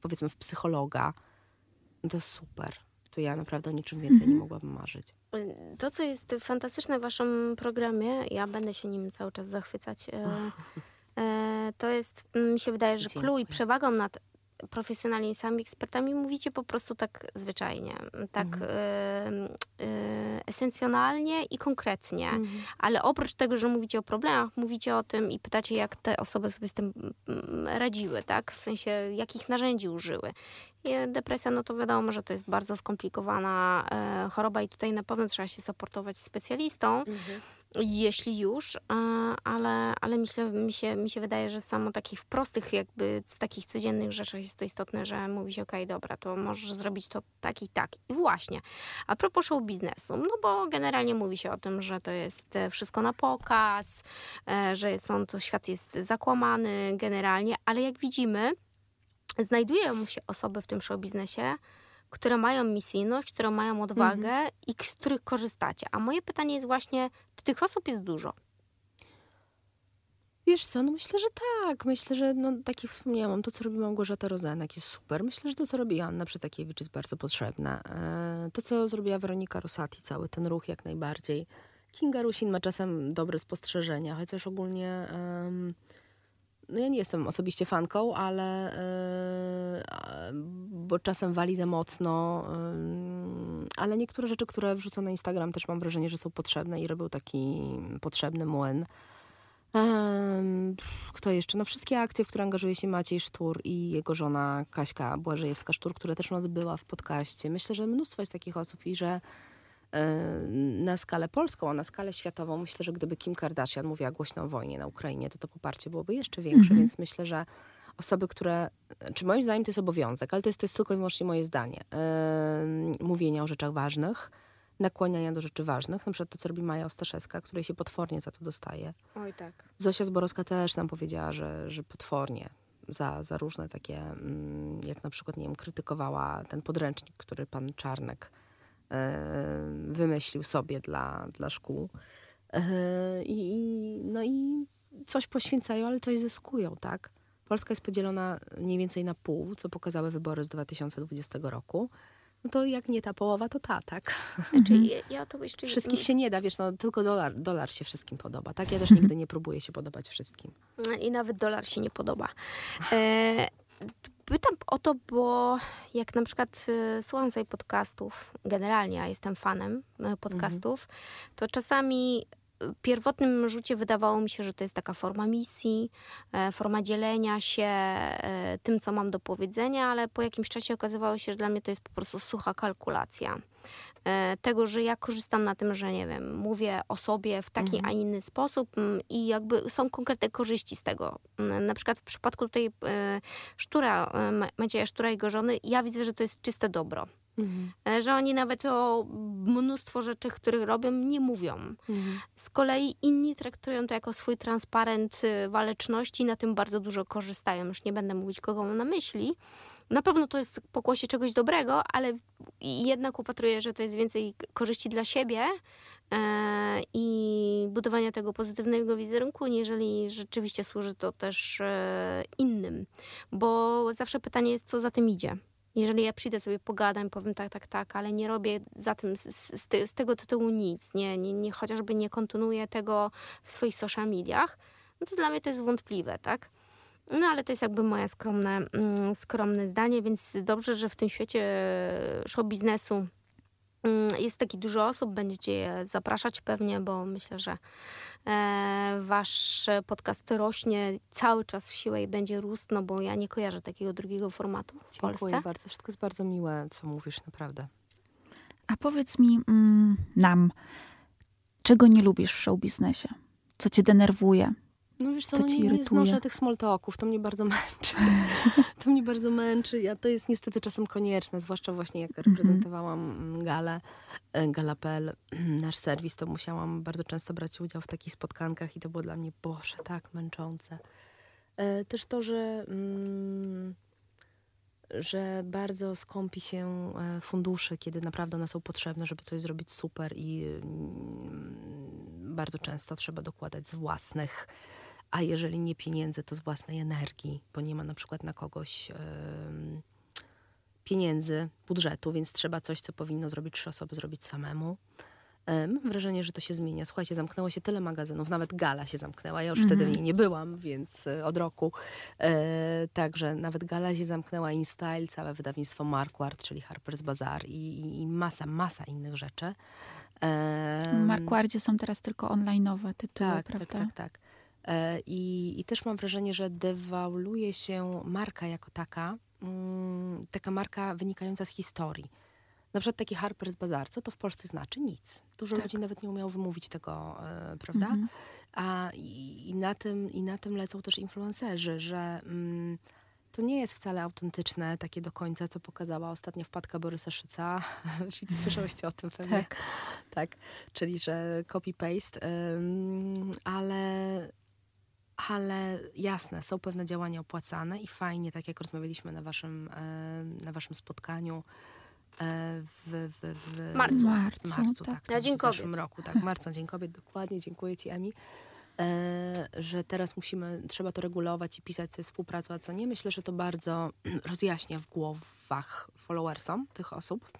powiedzmy, w psychologa, no to super. To ja naprawdę o niczym więcej nie mogłabym marzyć. To, co jest fantastyczne w waszym programie, ja będę się nim cały czas zachwycać, e, e, to jest, mm, mi się wydaje, że clue i przewagą nad profesjonalistami, ekspertami mówicie po prostu tak zwyczajnie, tak Mhm. e, esencjonalnie i konkretnie. Mhm. Ale oprócz tego, że mówicie o problemach, mówicie o tym i pytacie, jak te osoby sobie z tym mm, radziły, tak? W sensie, jakich narzędzi użyły. I depresja, no to wiadomo, że to jest bardzo skomplikowana e, choroba i tutaj na pewno trzeba się supportować specjalistą, jeśli już, e, ale, ale myślę, mi, się, mi się wydaje, że samo takich prostych jakby, z takich codziennych rzeczach jest to istotne, że mówi się, okej, dobra, to możesz zrobić to tak i tak. I właśnie, a propos show biznesu, no bo generalnie mówi się o tym, że to jest e, wszystko na pokaz, e, że są, to świat jest zakłamany generalnie, ale jak widzimy, znajdują się osoby w tym show biznesie, które mają misyjność, które mają odwagę i k- z których korzystacie. A moje pytanie jest właśnie, czy tych osób jest dużo? Wiesz co, no myślę, że tak. Myślę, że no, tak jak wspomniałam, to co robi Małgorzata Rozenek jest super. Myślę, że to co robi Joanna Przytakiewicz jest bardzo potrzebne. E, To co zrobiła Weronika Rosati, cały ten ruch jak najbardziej. Kinga Rusin ma czasem dobre spostrzeżenia, chociaż ogólnie... no ja nie jestem osobiście fanką, ale e, bo czasem wali za mocno, ale niektóre rzeczy, które wrzucą na Instagram też mam wrażenie, że są potrzebne i robią taki potrzebny młyn. Kto jeszcze? No wszystkie akcje, w które angażuje się Maciej Sztur i jego żona Kaśka Błażejewska-Sztur, która też u nas była w podcaście. Myślę, że mnóstwo jest takich osób i że na skalę polską, a na skalę światową myślę, że gdyby Kim Kardashian mówiła głośno o wojnie na Ukrainie, to to poparcie byłoby jeszcze większe, Mhm. więc myślę, że osoby, które, czy moim zdaniem to jest obowiązek, ale to jest, to jest tylko i wyłącznie moje zdanie, em, mówienia o rzeczach ważnych, nakłaniania do rzeczy ważnych, na przykład to, co robi Maja Ostaszewska, której się potwornie za to dostaje. Oj tak. Zosia Zborowska też nam powiedziała, że, że potwornie za, za różne takie, mm, jak na przykład, nie wiem, krytykowała ten podręcznik, który pan Czarnek e, wymyślił sobie dla, dla szkół. E, I, i- no i coś poświęcają, ale coś zyskują, tak? Polska jest podzielona mniej więcej na pół, co pokazały wybory z 2020 roku. No to jak nie ta połowa, to ta, tak? Znaczy, ja, ja to jeszcze... Wszystkich się nie da, wiesz, no tylko dolar, dolar się wszystkim podoba, tak? Ja też nigdy nie próbuję się podobać wszystkim. I nawet dolar się nie podoba. E, Pytam o to, bo jak na przykład y, słucham sobie podcastów, generalnie ja jestem fanem y, podcastów, to czasami pierwotnym rzucie wydawało mi się, że to jest taka forma misji, e, forma dzielenia się e, tym, co mam do powiedzenia, ale po jakimś czasie okazywało się, że dla mnie to jest po prostu sucha kalkulacja. E, Tego, że ja korzystam na tym, że nie wiem, mówię o sobie w taki, a inny sposób mm, i jakby są konkretne korzyści z tego. Mm, Na przykład w przypadku tej Sztura, Ma- Macieja Sztura i jego żony, ja widzę, że to jest czyste dobro. Mhm. E, Że oni nawet o mnóstwo rzeczy, których robią, nie mówią. Mhm. Z kolei inni traktują to jako swój transparent y, waleczności i na tym bardzo dużo korzystają. Już nie będę mówić, kogo mam na myśli. Na pewno to jest pokłosie czegoś dobrego, ale jednak upatruję, że to jest więcej korzyści dla siebie e, i budowania tego pozytywnego wizerunku, niżeli rzeczywiście służy to też e, innym. Bo zawsze pytanie jest, co za tym idzie. Jeżeli ja przyjdę sobie, pogadam, powiem tak, tak, tak, ale nie robię za tym z, z, z te- z tego tytułu nic, nie, nie, nie, chociażby nie kontynuuję tego w swoich social mediach, no to dla mnie to jest wątpliwe, tak? No ale to jest jakby moje skromne, mm, skromne zdanie, więc dobrze, że w tym świecie show biznesu jest taki dużo osób, będziecie je zapraszać pewnie, bo myślę, że e, wasz podcast rośnie cały czas w siłę i będzie rósł, no bo ja nie kojarzę takiego drugiego formatu w Dziękuję Polsce. bardzo. Wszystko jest bardzo miłe, co mówisz, naprawdę. A powiedz mi, mm, nam, czego nie lubisz w show biznesie? Co cię denerwuje? No wiesz co, Co no nie, nie znoszę tych small talków, to mnie bardzo męczy. to mnie bardzo męczy. Ja, to jest niestety czasem konieczne, zwłaszcza właśnie jak Mhm. reprezentowałam galę, e, Gala.pl, nasz serwis, to musiałam bardzo często brać udział w takich spotkankach i to było dla mnie, Boże, tak męczące. E, Też to, że, mm, że bardzo skąpi się e, funduszy, kiedy naprawdę one są potrzebne, żeby coś zrobić super i mm, bardzo często trzeba dokładać z własnych, a jeżeli nie pieniędzy, to z własnej energii, bo nie ma na przykład na kogoś pieniędzy, budżetu, więc trzeba coś, co powinno zrobić trzy osoby, zrobić samemu. E, Mam wrażenie, że to się zmienia. Słuchajcie, zamknęło się tyle magazynów, nawet Gala się zamknęła. Ja już wtedy w niej nie byłam, więc e, od roku. E, także nawet Gala się zamknęła, InStyle, całe wydawnictwo Marquardt, czyli Harper's Bazaar i, i, i masa, masa innych rzeczy. W Markwardzie są teraz tylko online'owe tytuły, tak, prawda? tak, tak, tak. E, I, I też mam wrażenie, że dewaluuje się marka jako taka, mm, taka marka wynikająca z historii. Na przykład taki Harper's Bazaar, co to w Polsce znaczy? Nic. Dużo Tak. ludzi nawet nie umiało wymówić tego, e, prawda? Mhm. A i, i, na tym, i na tym lecą też influencerzy, że mm, to nie jest wcale autentyczne takie do końca, co pokazała ostatnia wpadka Borysa Szyca. Słyszałyście o tym pewnie. Tak. tak. Czyli, że copy-paste, ale, ale jasne, są pewne działania opłacane i fajnie, tak jak rozmawialiśmy na waszym, e, na waszym spotkaniu e, w, w, w Marcu. Marcu, marcu tak. tak. Na Dzień w zeszłym Kobiet. roku, tak. Marcu, na Dzień Kobiet, dokładnie. Dziękuję ci, Emi. E, że teraz musimy, trzeba to regulować i pisać sobie współpracę, a co nie. Myślę, że to bardzo rozjaśnia w głowach followersom tych osób.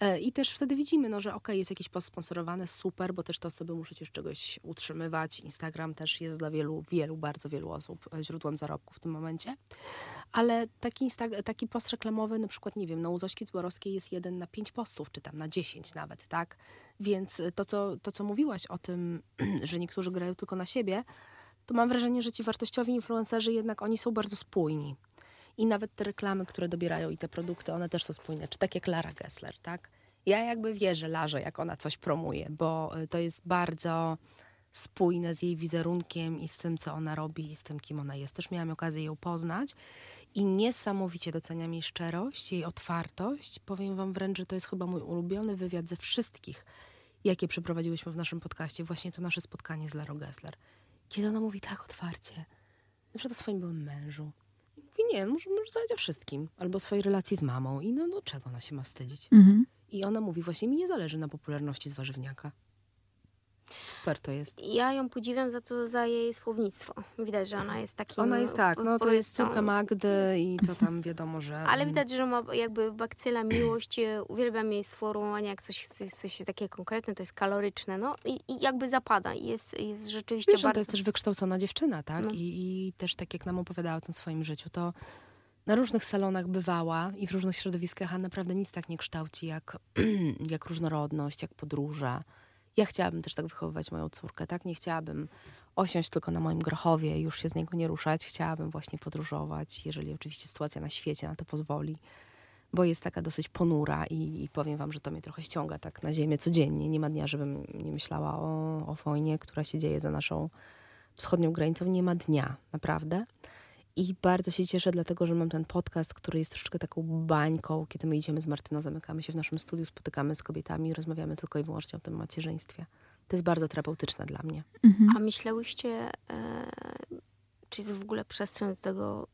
E, I też wtedy widzimy, no, że okej, jest jakiś post sponsorowany, super, bo też te osoby muszą się czegoś utrzymywać. Instagram też jest dla wielu, wielu, bardzo wielu osób e, źródłem zarobku w tym momencie. Ale taki, insta- taki post reklamowy, na przykład, nie wiem, no u Zośki jest jeden na pięć postów, czy tam na dziesięć nawet, tak? Więc y, to co, to, co mówiłaś o tym, że niektórzy grają tylko na siebie, to mam wrażenie, że ci wartościowi influencerzy jednak oni są bardzo spójni. I nawet te reklamy, które dobierają i te produkty, one też są spójne. Czy tak jak Lara Gessler, tak? Ja jakby wierzę Larze, jak ona coś promuje, bo y, to jest bardzo spójne z jej wizerunkiem i z tym, co ona robi i z tym, kim ona jest. Też miałam okazję ją poznać i niesamowicie doceniam jej szczerość, jej otwartość. Powiem wam wręcz, że to jest chyba mój ulubiony wywiad ze wszystkich, jakie przeprowadziłyśmy w naszym podcaście. Właśnie to nasze spotkanie z Larą Gessler. Kiedy ona mówi tak otwarcie, na przykład o swoim byłym mężu. Mówi, nie, może, może o wszystkim. Albo swojej relacji z mamą. I no, no czego ona się ma wstydzić? Mhm. I ona mówi, właśnie mi nie zależy na popularności z warzywniaka. Super to jest. Ja ją podziwiam za to, za jej słownictwo. Widać, że ona jest takim... Ona jest tak, no to jest córka Magdy i to tam wiadomo, że... Ale widać, że ma jakby bakcyla miłość. e, Uwielbiam jej sformułowanie, jak coś, coś, coś takie konkretne, to jest kaloryczne. No i, i jakby zapada. I Jest, jest rzeczywiście Wiesz, że bardzo... to jest też wykształcona dziewczyna, tak? No. I, I też tak jak nam opowiadała o tym swoim życiu, to na różnych salonach bywała i w różnych środowiskach, a naprawdę nic tak nie kształci jak, jak różnorodność, jak podróże. Ja chciałabym też tak wychowywać moją córkę, tak? Nie chciałabym osiąść tylko na moim grochowie już się z niego nie ruszać. Chciałabym właśnie podróżować, jeżeli oczywiście sytuacja na świecie na to pozwoli, bo jest taka dosyć ponura i, i powiem wam, że to mnie trochę ściąga tak na ziemię codziennie. Nie ma dnia, żebym nie myślała o, o wojnie, która się dzieje za naszą wschodnią granicą. Nie ma dnia, naprawdę. I bardzo się cieszę, dlatego że mam ten podcast, który jest troszeczkę taką bańką, kiedy my idziemy z Martyną, zamykamy się w naszym studiu, spotykamy z kobietami i rozmawiamy tylko i wyłącznie o tym macierzyństwie. To jest bardzo terapeutyczne dla mnie. Mhm. A myślałyście, e, czy jest w ogóle przestrzeń do tego,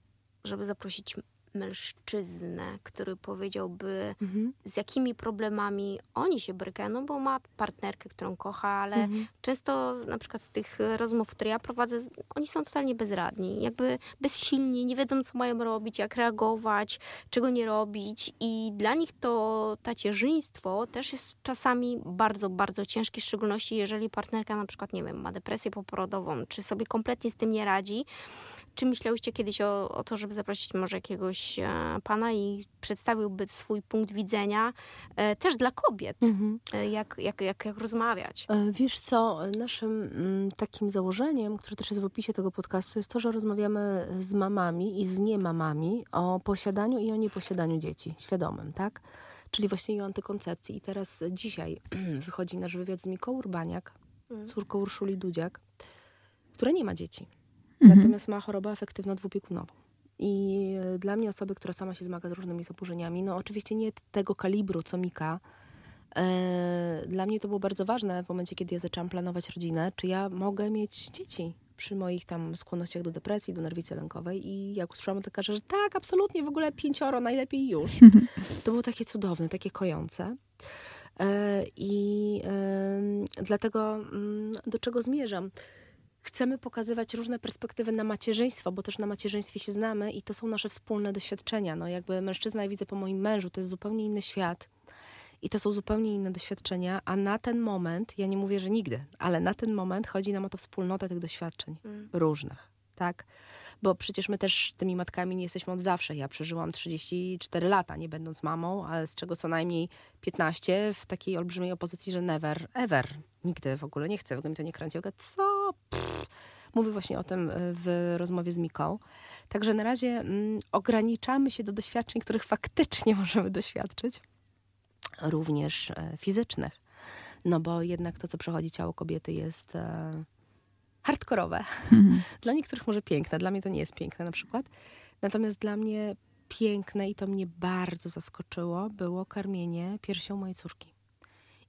żeby zaprosić mężczyznę, który powiedziałby, z jakimi problemami oni się borykają, no bo ma partnerkę, którą kocha, ale Mhm. często na przykład z tych rozmów, które ja prowadzę, oni są totalnie bezradni, jakby bezsilni, nie wiedzą, co mają robić, jak reagować, czego nie robić i dla nich to tacierzyństwo też jest czasami bardzo, bardzo ciężkie, w szczególności jeżeli partnerka na przykład, nie wiem, ma depresję poporodową, czy sobie kompletnie z tym nie radzi. Czy myślałyście kiedyś o, o to, żeby zaprosić może jakiegoś e, pana i przedstawiłby swój punkt widzenia e, też dla kobiet, Mhm. e, jak, jak, jak, jak rozmawiać? E, Wiesz co, naszym mm, takim założeniem, które też jest w opisie tego podcastu, jest to, że rozmawiamy z mamami i z niemamami o posiadaniu i o nieposiadaniu dzieci, świadomym, tak? Czyli właśnie i o antykoncepcji. I teraz dzisiaj wychodzi nasz wywiad z Miką Urbaniak, Mm. córką Urszuli Dudziak, która nie ma dzieci. Mhm. Natomiast ma chorobę afektywno-dwubiegunową. I e, dla mnie osoby, która sama się zmaga z różnymi zaburzeniami, no oczywiście nie tego kalibru co Mika, e, dla mnie to było bardzo ważne w momencie, kiedy ja zaczęłam planować rodzinę, czy ja mogę mieć dzieci przy moich tam skłonnościach do depresji, do nerwicy lękowej i jak usłyszałam od lekarza, że tak, absolutnie, w ogóle pięcioro, najlepiej już. To było takie cudowne, takie kojące. E, I dlatego mm, do czego zmierzam? Chcemy pokazywać różne perspektywy na macierzyństwo, bo też na macierzyństwie się znamy i to są nasze wspólne doświadczenia. No jakby mężczyzna, ja widzę po moim mężu, to jest zupełnie inny świat i to są zupełnie inne doświadczenia, a na ten moment, ja nie mówię, że nigdy, ale na ten moment chodzi nam o to wspólnotę tych doświadczeń Mm. różnych, tak? Bo przecież my też tymi matkami nie jesteśmy od zawsze. Ja przeżyłam 34 lata, nie będąc mamą, ale z czego co najmniej 15 w takiej olbrzymiej opozycji, że never, ever, nigdy w ogóle nie chcę, w ogóle mi to nie kręci. Mówię, co? Pff. Mówię właśnie o tym y, w rozmowie z Miką. Także na razie mm, ograniczamy się do doświadczeń, których faktycznie możemy doświadczyć, również e, fizycznych. No bo jednak to, co przechodzi ciało kobiety jest e, hardkorowe. Mhm. Dla niektórych może piękne, dla mnie to nie jest piękne na przykład. Natomiast dla mnie piękne i to mnie bardzo zaskoczyło, było karmienie piersią mojej córki.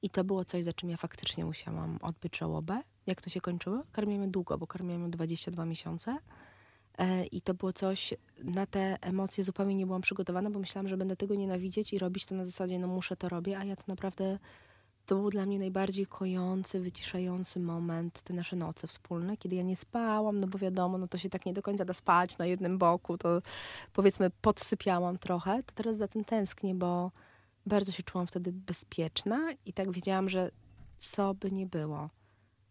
I to było coś, za czym ja faktycznie musiałam odbyć żałobę. Jak to się kończyło? Karmiamy długo, bo karmiamy ją 22 miesiące. E, I to było coś, na te emocje zupełnie nie byłam przygotowana, bo myślałam, że będę tego nienawidzieć i robić to na zasadzie, no muszę to robię, a ja to naprawdę, to był dla mnie najbardziej kojący, wyciszający moment, te nasze noce wspólne, kiedy ja nie spałam, no bo wiadomo, no to się tak nie do końca da spać na jednym boku, to powiedzmy podsypiałam trochę, to teraz za tym tęsknię, bo bardzo się czułam wtedy bezpieczna i tak wiedziałam, że co by nie było,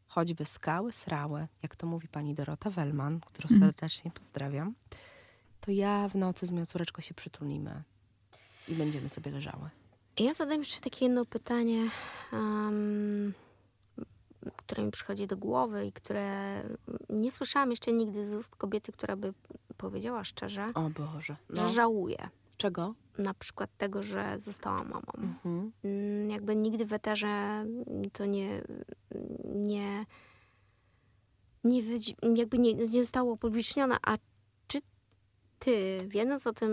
choćby skały srały, jak to mówi pani Dorota Wellman, którą Mhm. serdecznie pozdrawiam, to ja w nocy z moją córeczką się przytulimy i będziemy sobie leżały. Ja zadam jeszcze takie jedno pytanie, em, które mi przychodzi do głowy i które nie słyszałam jeszcze nigdy z ust kobiety, która by powiedziała szczerze, O Boże, że no. żałuje Czego? na przykład tego, że została mamą. Mhm. Mm, Jakby nigdy w eterze to nie, nie, nie jakby nie, nie zostało upublicznione, a ty, wiedząc o tym,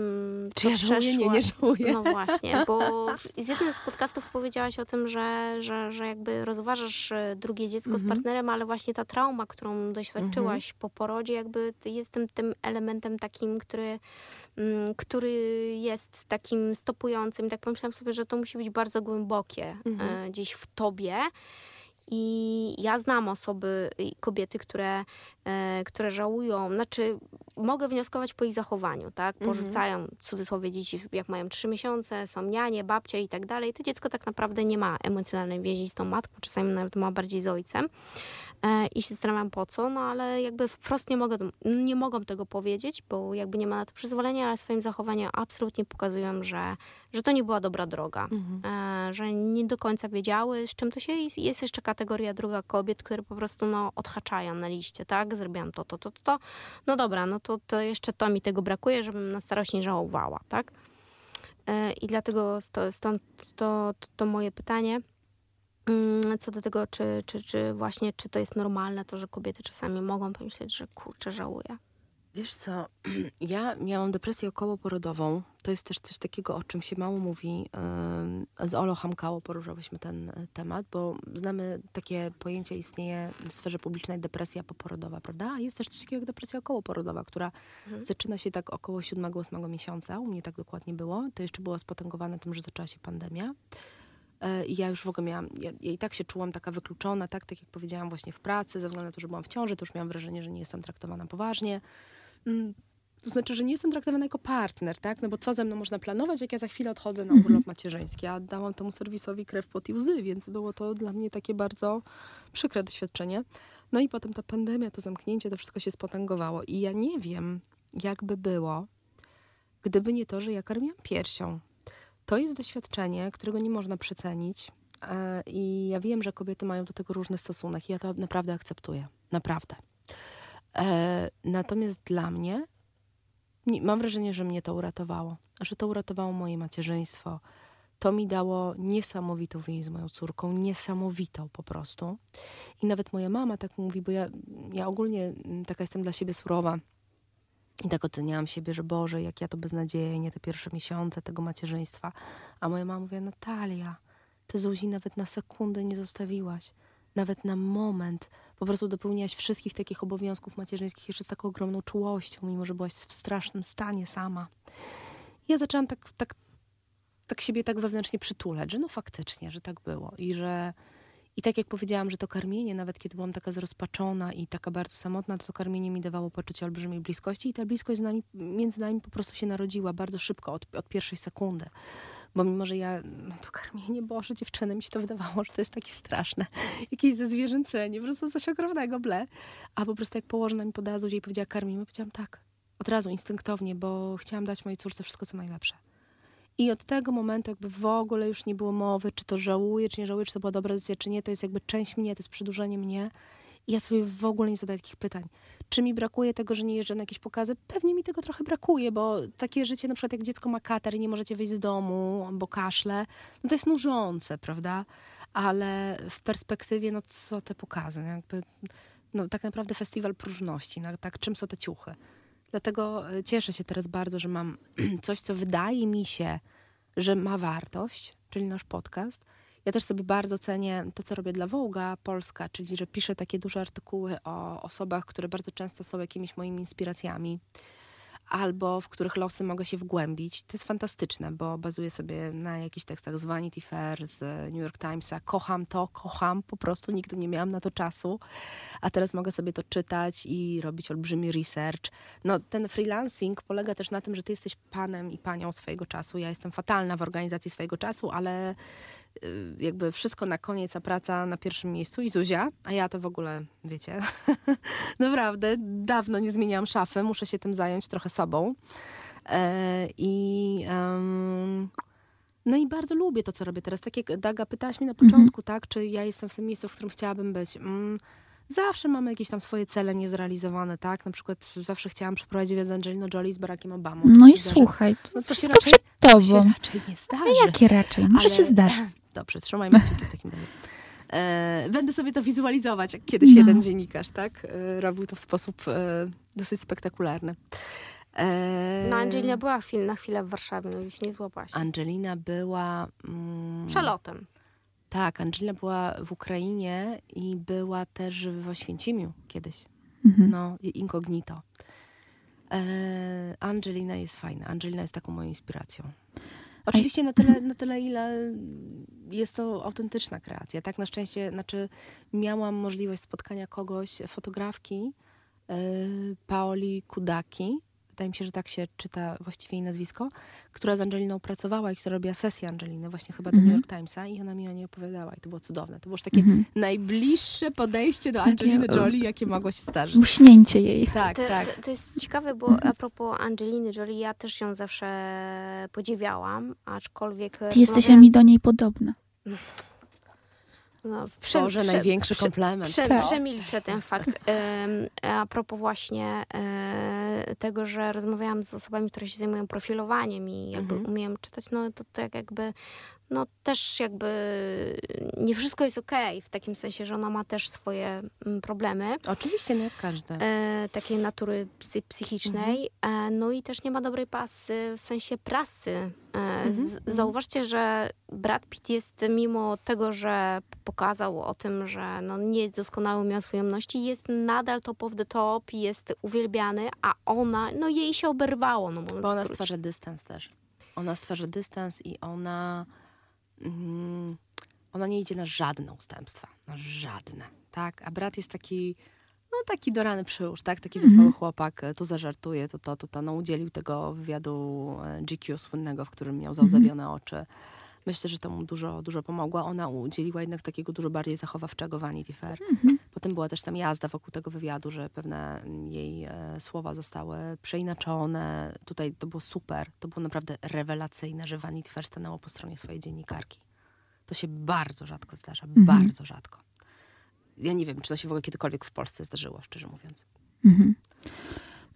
Czy ja żałuję? Nie, nie przeszłaś- żałuję. no właśnie, bo w, z jednym z podcastów powiedziałaś o tym, że, że, że jakby rozważasz e, drugie dziecko z Mhm. partnerem, ale właśnie ta trauma, którą doświadczyłaś po porodzie, jakby jest tym, tym elementem takim, który, mm, który jest takim stopującym. Tak pomyślałam sobie, że to musi być bardzo głębokie Mhm. e, gdzieś w tobie. I ja znam osoby, kobiety, które e, które żałują, znaczy mogę wnioskować po ich zachowaniu, tak? Mhm. Porzucają w cudzysłowie dzieci, jak mają trzy miesiące, są nianie, babcie i tak dalej. To dziecko tak naprawdę nie ma emocjonalnej więzi z tą matką, czasami nawet ma bardziej z ojcem. E, I się zastanawiam po co, no ale jakby wprost nie mogą, nie mogą tego powiedzieć, bo jakby nie ma na to przyzwolenia, ale swoim zachowaniem absolutnie pokazują, że, że to nie była dobra droga. Mhm. E, że nie do końca wiedziały, z czym to się jest. Jest jeszcze kategoria druga kobiet, które po prostu no, odhaczają na liście, tak? Zrobiłam to, to, to, to, to. No dobra, no to, to jeszcze to mi tego brakuje, żebym na starość nie żałowała, tak? E, I dlatego stąd to, to, to moje pytanie. Mm, Co do tego, czy, czy, czy właśnie, czy to jest normalne, to, że kobiety czasami mogą pomyśleć, że kurczę, żałuję. Wiesz co, ja miałam depresję okołoporodową. To jest też coś takiego, o czym się mało mówi. Z Olo Hamkało poruszałyśmy ten e, temat, bo znamy takie pojęcie, istnieje w sferze publicznej depresja poporodowa, prawda? A jest też coś takiego jak depresja okołoporodowa, która Mhm. zaczyna się tak około 7-8 miesiąca. U mnie tak dokładnie było. To jeszcze było spotęgowane tym, że zaczęła się pandemia. E, I ja już w ogóle miałam, ja, ja i tak się czułam taka wykluczona, tak, tak jak powiedziałam właśnie w pracy, ze względu na to, że byłam w ciąży, to już miałam wrażenie, że nie jestem traktowana poważnie. Mm, To znaczy, że nie jestem traktowana jako partner, tak? No bo co ze mną można planować, jak ja za chwilę odchodzę na urlop macierzyński. Ja dałam temu serwisowi krew, pot i łzy, więc było to dla mnie takie bardzo przykre doświadczenie. No i potem ta pandemia, to zamknięcie, to wszystko się spotęgowało. I ja nie wiem, jakby było, gdyby nie to, że ja karmiłam piersią. To jest doświadczenie, którego nie można przecenić. E, I ja wiem, że kobiety mają do tego różny stosunek. i Ja to naprawdę akceptuję. Naprawdę. E, natomiast dla mnie, nie, mam wrażenie, że mnie to uratowało. Że to uratowało moje macierzyństwo. To mi dało niesamowitą więź z moją córką. Niesamowitą po prostu. I nawet moja mama tak mówi, bo ja, ja ogólnie mm, taka jestem dla siebie surowa. I tak oceniałam siebie, że Boże, jak ja to beznadziejnie, te pierwsze miesiące tego macierzyństwa. A moja mama mówi, Natalia, ty Zuzi nawet na sekundę nie zostawiłaś. Nawet na moment. Po prostu dopełniałaś wszystkich takich obowiązków macierzyńskich jeszcze z taką ogromną czułością, mimo że byłaś w strasznym stanie sama. I ja zaczęłam tak, tak, tak siebie tak wewnętrznie przytulać, że no faktycznie, że tak było. I że i tak jak powiedziałam, że to karmienie, nawet kiedy byłam taka zrozpaczona i taka bardzo samotna, to to karmienie mi dawało poczucie olbrzymiej bliskości i ta bliskość z nami, między nami po prostu się narodziła bardzo szybko, od, od pierwszej sekundy. Bo mimo, że ja, no to karmienie, Boże, dziewczyny, mi się to wydawało, że to jest takie straszne. Jakieś zezwierzęcenie, po prostu coś ogromnego, ble. A po prostu jak położona mi podała Zuzie i powiedziała karmimy, powiedziałam tak. Od razu, instynktownie, bo chciałam dać mojej córce wszystko, co najlepsze. I od tego momentu jakby w ogóle już nie było mowy, czy to żałuję, czy nie żałuję, czy to była dobra decyzja, czy nie. To jest jakby część mnie, to jest przedłużenie mnie. I ja sobie w ogóle nie zadaję takich pytań. Czy mi brakuje tego, że nie jeżdżę na jakieś pokazy? Pewnie mi tego trochę brakuje, bo takie życie, na przykład jak dziecko ma katar i nie możecie wyjść z domu, bo kaszle, no to jest nużące, prawda? Ale w perspektywie, no co te pokazy? No jakby, no tak naprawdę festiwal próżności, no tak czym są te ciuchy? Dlatego e, cieszę się teraz bardzo, że mam coś, co wydaje mi się, że ma wartość, czyli nasz podcast. Ja też sobie bardzo cenię to, co robię dla Wołga Polska, czyli że piszę takie duże artykuły o osobach, które bardzo często są jakimiś moimi inspiracjami, albo w których losy mogę się wgłębić. To jest fantastyczne, bo bazuję sobie na jakichś tekstach z Vanity Fair, z New York Timesa. Kocham to, kocham, po prostu nigdy nie miałam na to czasu, a teraz mogę sobie to czytać i robić olbrzymi research. No, ten freelancing polega też na tym, że ty jesteś panem i panią swojego czasu. Ja jestem fatalna w organizacji swojego czasu, ale jakby wszystko na koniec, a praca na pierwszym miejscu i Zuzia, a ja to w ogóle, wiecie, naprawdę dawno nie zmieniałam szafy, muszę się tym zająć trochę sobą. E, I em, no i bardzo lubię to, co robię teraz. Tak jak Daga pytałaś mnie na początku, tak, czy ja jestem w tym miejscu, w którym chciałabym być. Mm, Zawsze mamy jakieś tam swoje cele niezrealizowane, tak? Na przykład zawsze chciałam przeprowadzić wywiad z Angelino Jolie z Barackiem Obamą. No To i zdarzy- słuchaj, No to się wszystko raczej- przed To się tobą. raczej nie zdarzy. A jakie raczej? Może Ale- się zdarzy. Dobrze, trzymajmy kciuki w takim razie. E, będę sobie to wizualizować, jak kiedyś No. jeden dziennikarz, tak? E, robił to w sposób e, dosyć spektakularny. E, No Angelina była chwil, na chwilę w Warszawie, no się nie złapałaś. Angelina była... Mm, Przelotem. Tak, Angelina była w Ukrainie i była też w Oświęcimiu kiedyś. Mhm. No, incognito. E, Angelina jest fajna. Angelina jest taką moją inspiracją. Oczywiście na tyle, na tyle, ile jest to autentyczna kreacja. Tak, na szczęście, znaczy miałam możliwość spotkania kogoś, fotografki, y, Paoli Kudaki, wydaje mi się, że tak się czyta właściwie jej nazwisko, która z Angeliną pracowała i która robiła sesję Angeliny właśnie chyba do Mhm. New York Timesa i ona mi o niej opowiadała i to było cudowne. To było już takie Mhm. najbliższe podejście do Angeliny Jolie, jakie mogło się zdarzyć. Muśnięcie jej. Tak, To, tak. to, to jest ciekawe, bo a propos Angeliny Jolie, ja też ją zawsze podziwiałam, aczkolwiek... Ty jesteś mi do niej podobna. No, Boże, największy komplement. Prze, Tak. Przemilczę ten fakt. A propos właśnie e, tego, że rozmawiałam z osobami, które się zajmują profilowaniem i jakby Mhm. umieją czytać, no to tak jakby, no też jakby nie wszystko jest okej, w takim sensie, że ona ma też swoje mm, problemy. Oczywiście, no jak każda. E, takiej natury psy, psychicznej, e, no i też nie ma dobrej pasy w sensie prasy. E, Mhm, z, mhm. Zauważcie, że Brad Pitt jest, mimo tego, że pokazał o tym, że no, nie jest doskonały, miał swoje jemności, jest nadal top of the top, jest uwielbiany, a ona, no jej się oberwało, no Bo ona skrócie. stwarza dystans też. Ona stwarza dystans i ona. Mm, ona nie idzie na żadne ustępstwa. Na żadne. Tak? A brat jest taki. No taki do rany przyłóż, tak? Taki Mhm. wesoły chłopak, e, tu zażartuje, to to, to to. No udzielił tego wywiadu e, GQ słynnego, w którym miał załzawione oczy. Myślę, że to mu dużo, dużo pomogła. Ona udzieliła jednak takiego dużo bardziej zachowawczego Vanity Fair. Mhm. Potem była też tam jazda wokół tego wywiadu, że pewne jej e, słowa zostały przeinaczone. Tutaj to było super. To było naprawdę rewelacyjne, że Vanity Fair stanęło po stronie swojej dziennikarki. To się bardzo rzadko zdarza. Mhm. Bardzo rzadko. Ja nie wiem, czy to się w ogóle kiedykolwiek w Polsce zdarzyło, szczerze mówiąc. Mhm.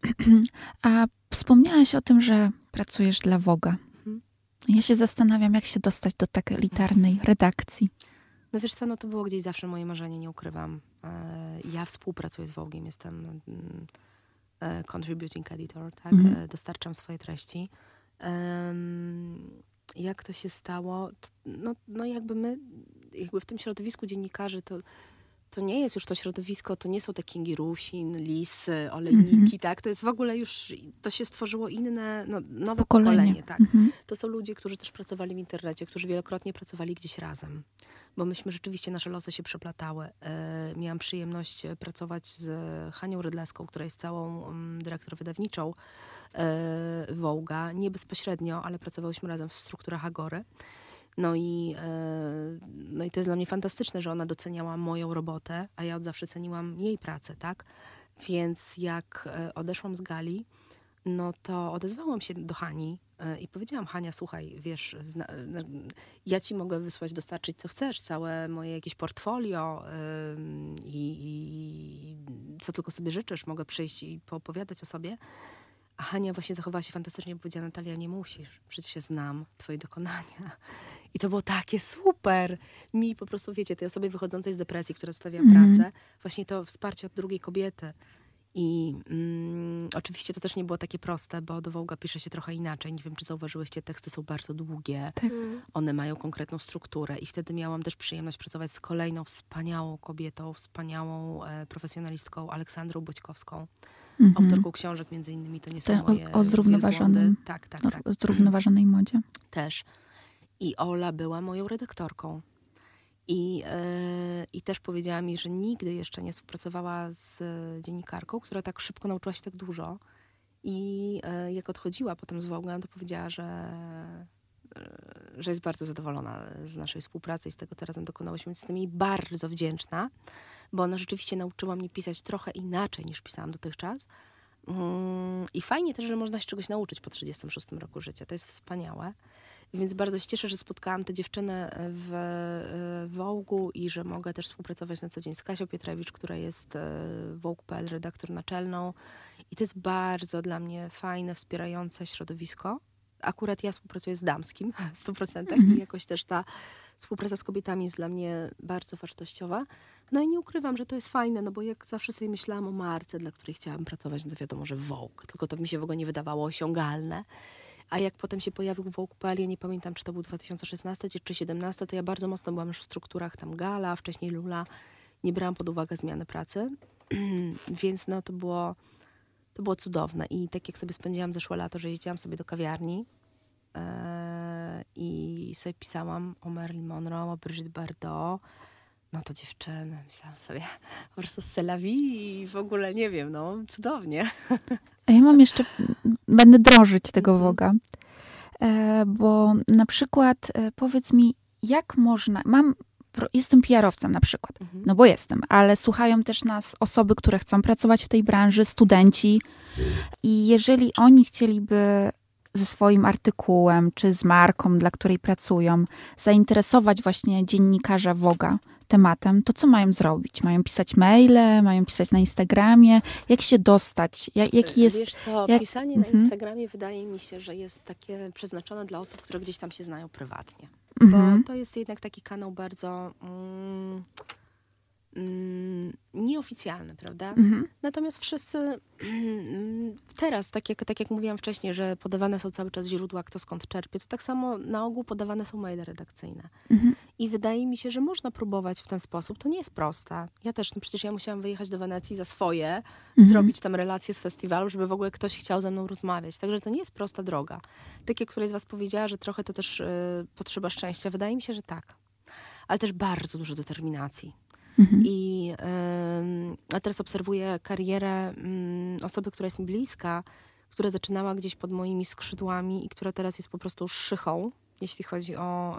A wspomniałaś o tym, że pracujesz dla Woga. Mhm. Ja się zastanawiam, jak się dostać do tak elitarnej redakcji. No wiesz co, no to było gdzieś zawsze moje marzenie, nie ukrywam. E, Ja współpracuję z Vogue'iem, jestem mm, e, contributing editor, tak? Mhm. E, Dostarczam swoje treści. Jak to się stało? No, no jakby my, jakby w tym środowisku dziennikarzy to to nie jest już to środowisko, to nie są te Kingi Rusin, Lisy, Olejniki, Mhm. tak? To jest w ogóle już, to się stworzyło inne, no, nowe Pokolenie. pokolenie, tak? Mhm. To są ludzie, którzy też pracowali w internecie, którzy wielokrotnie pracowali gdzieś razem. Bo myśmy rzeczywiście, nasze losy się przeplatały. E, miałam przyjemność e, pracować z Hanią Rydleską, która jest całą mm, dyrektor wydawniczą e, Wołga. Nie bezpośrednio, ale pracowałyśmy razem w strukturach Agory. No i, e, no i to jest dla mnie fantastyczne, że ona doceniała moją robotę, a ja od zawsze ceniłam jej pracę, tak? Więc jak e, odeszłam z gali, no to odezwałam się do Hani e, i powiedziałam, Hania, słuchaj, wiesz, ja ci mogę wysłać, dostarczyć co chcesz, całe moje jakieś portfolio i, i co tylko sobie życzysz, mogę przyjść i poopowiadać o sobie. A Hania właśnie zachowała się fantastycznie, bo powiedziała, Natalia, nie musisz, przecież się znam, twoje dokonania. I to było takie super. Mi po prostu, wiecie, tej osobie wychodzącej z depresji, która zostawia Mhm. pracę, właśnie to wsparcie od drugiej kobiety. I mm, oczywiście to też nie było takie proste, bo do Wołga pisze się trochę inaczej. Nie wiem, czy zauważyłyście, teksty są bardzo długie. Mm. One mają konkretną strukturę i wtedy miałam też przyjemność pracować z kolejną wspaniałą kobietą, wspaniałą e, profesjonalistką Aleksandrą Boćkowską, Mhm. autorką książek między innymi. To nie są Te o- moje o zrównoważonym- wielbłądy. Tak, tak, tak. o zrównoważonej modzie. Też. I Ola była moją redaktorką. I, e, I też powiedziała mi, że nigdy jeszcze nie współpracowała z dziennikarką, która tak szybko nauczyła się tak dużo. I e, jak odchodziła potem z Wołga, to powiedziała, że, e, że jest bardzo zadowolona z naszej współpracy i z tego, co razem dokonałyśmy. Jestem jej bardzo wdzięczna, bo ona rzeczywiście nauczyła mnie pisać trochę inaczej niż pisałam dotychczas. Mm, I fajnie też, że można się czegoś nauczyć po 36 roku życia. To jest wspaniałe. Więc bardzo się cieszę, że spotkałam tę dziewczynę w e, Wołgu i że mogę też współpracować na co dzień z Kasią Pietrewicz, która jest e, Vogue.pl redaktor naczelną. I to jest bardzo dla mnie fajne, wspierające środowisko. Akurat ja współpracuję z damskim w 100% i jakoś też ta współpraca z kobietami jest dla mnie bardzo wartościowa. No i nie ukrywam, że to jest fajne, no bo jak zawsze sobie myślałam o marce, dla której chciałam pracować, no to wiadomo, że Vogue. Tylko to mi się w ogóle nie wydawało osiągalne. A jak potem się pojawił Vogue.pl, ja nie pamiętam, czy to był 2016 czy 2017, to ja bardzo mocno byłam już w strukturach tam Gala, wcześniej Lula. Nie brałam pod uwagę zmiany pracy, więc no to było, to było cudowne. I tak jak sobie spędziłam zeszłe lato, że jeździłam sobie do kawiarni e, i sobie pisałam o Marilyn Monroe, o Brigitte Bardot, no to dziewczyny, myślałam sobie, po prostu z i w ogóle nie wiem, no cudownie. A ja mam jeszcze, będę drążyć tego Mhm. woga, e, bo na przykład e, powiedz mi, jak można, mam, jestem PR-owcem na przykład, Mhm. no bo jestem, ale słuchają też nas osoby, które chcą pracować w tej branży, studenci i jeżeli oni chcieliby ze swoim artykułem, czy z marką, dla której pracują, zainteresować właśnie dziennikarza Woga tematem, to co mają zrobić? Mają pisać maile, mają pisać na Instagramie? Jak się dostać? Ja- Jaki jest... Wiesz co, jak- pisanie na Mhm. Instagramie wydaje mi się, że jest takie przeznaczone dla osób, które gdzieś tam się znają prywatnie. Mhm. Bo to jest jednak taki kanał bardzo mm, nieoficjalny, prawda? Mhm. Natomiast wszyscy mm, teraz, tak jak, tak jak mówiłam wcześniej, że podawane są cały czas źródła, kto skąd czerpie, to tak samo na ogół podawane są maile redakcyjne. Mhm. I wydaje mi się, że można próbować w ten sposób. To nie jest proste. Ja też, no przecież ja musiałam wyjechać do Wenecji za swoje, Mhm. zrobić tam relacje z festiwalu, żeby w ogóle ktoś chciał ze mną rozmawiać. Także to nie jest prosta droga. Tak jak któraś z was powiedziała, że trochę to też y, potrzeba szczęścia. Wydaje mi się, że tak. Ale też bardzo dużo determinacji. Mhm. I a teraz obserwuję karierę ym, osoby, która jest mi bliska, która zaczynała gdzieś pod moimi skrzydłami i która teraz jest po prostu szychą, jeśli chodzi o,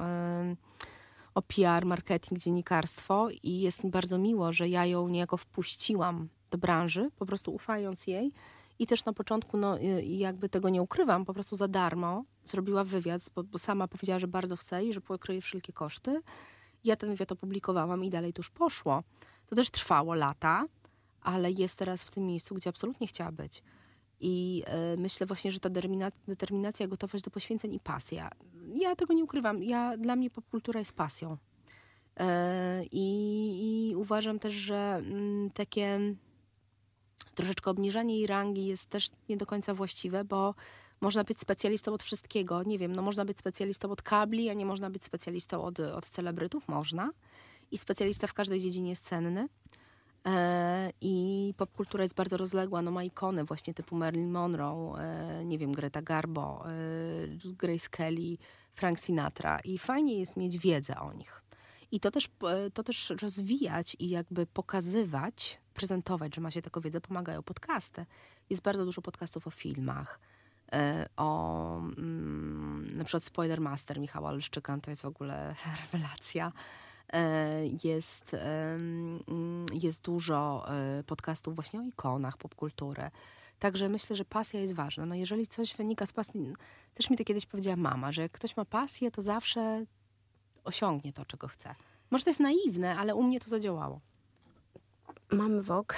o PR, marketing, dziennikarstwo. I jest mi bardzo miło, że ja ją niejako wpuściłam do branży, po prostu ufając jej. I też na początku, no y, jakby tego nie ukrywam, po prostu za darmo zrobiła wywiad, bo, bo sama powiedziała, że bardzo chce i że pokryje wszelkie koszty. Ja ten wywiad opublikowałam i dalej to już poszło. To też trwało lata, ale jest teraz w tym miejscu, gdzie absolutnie chciała być. I e, myślę właśnie, że ta determina- determinacja, gotowość do poświęceń i pasja. Ja tego nie ukrywam. Ja, dla mnie popkultura jest pasją. E, i, I uważam też, że mm, takie troszeczkę obniżanie jej rangi jest też nie do końca właściwe, bo można być specjalistą od wszystkiego. Nie wiem, no można być specjalistą od kabli, a nie można być specjalistą od, od celebrytów. Można. I specjalista w każdej dziedzinie jest cenny. E, I popkultura jest bardzo rozległa, no ma ikony właśnie typu Marilyn Monroe, e, nie wiem, Greta Garbo, e, Grace Kelly, Frank Sinatra i fajnie jest mieć wiedzę o nich. I to też, e, to też rozwijać i jakby pokazywać, prezentować, że ma się taką wiedzę, pomagają podcasty. Jest bardzo dużo podcastów o filmach, o mm, na przykład Spoiler Master Michała Olszczyka, to jest w ogóle rewelacja. E, Jest, mm, jest dużo e, podcastów właśnie o ikonach popkultury. Także myślę, że pasja jest ważna. No jeżeli coś wynika z pasji, też mi to kiedyś powiedziała mama, że jak ktoś ma pasję, to zawsze osiągnie to, czego chce. Może to jest naiwne, ale u mnie to zadziałało. Mamy WOG,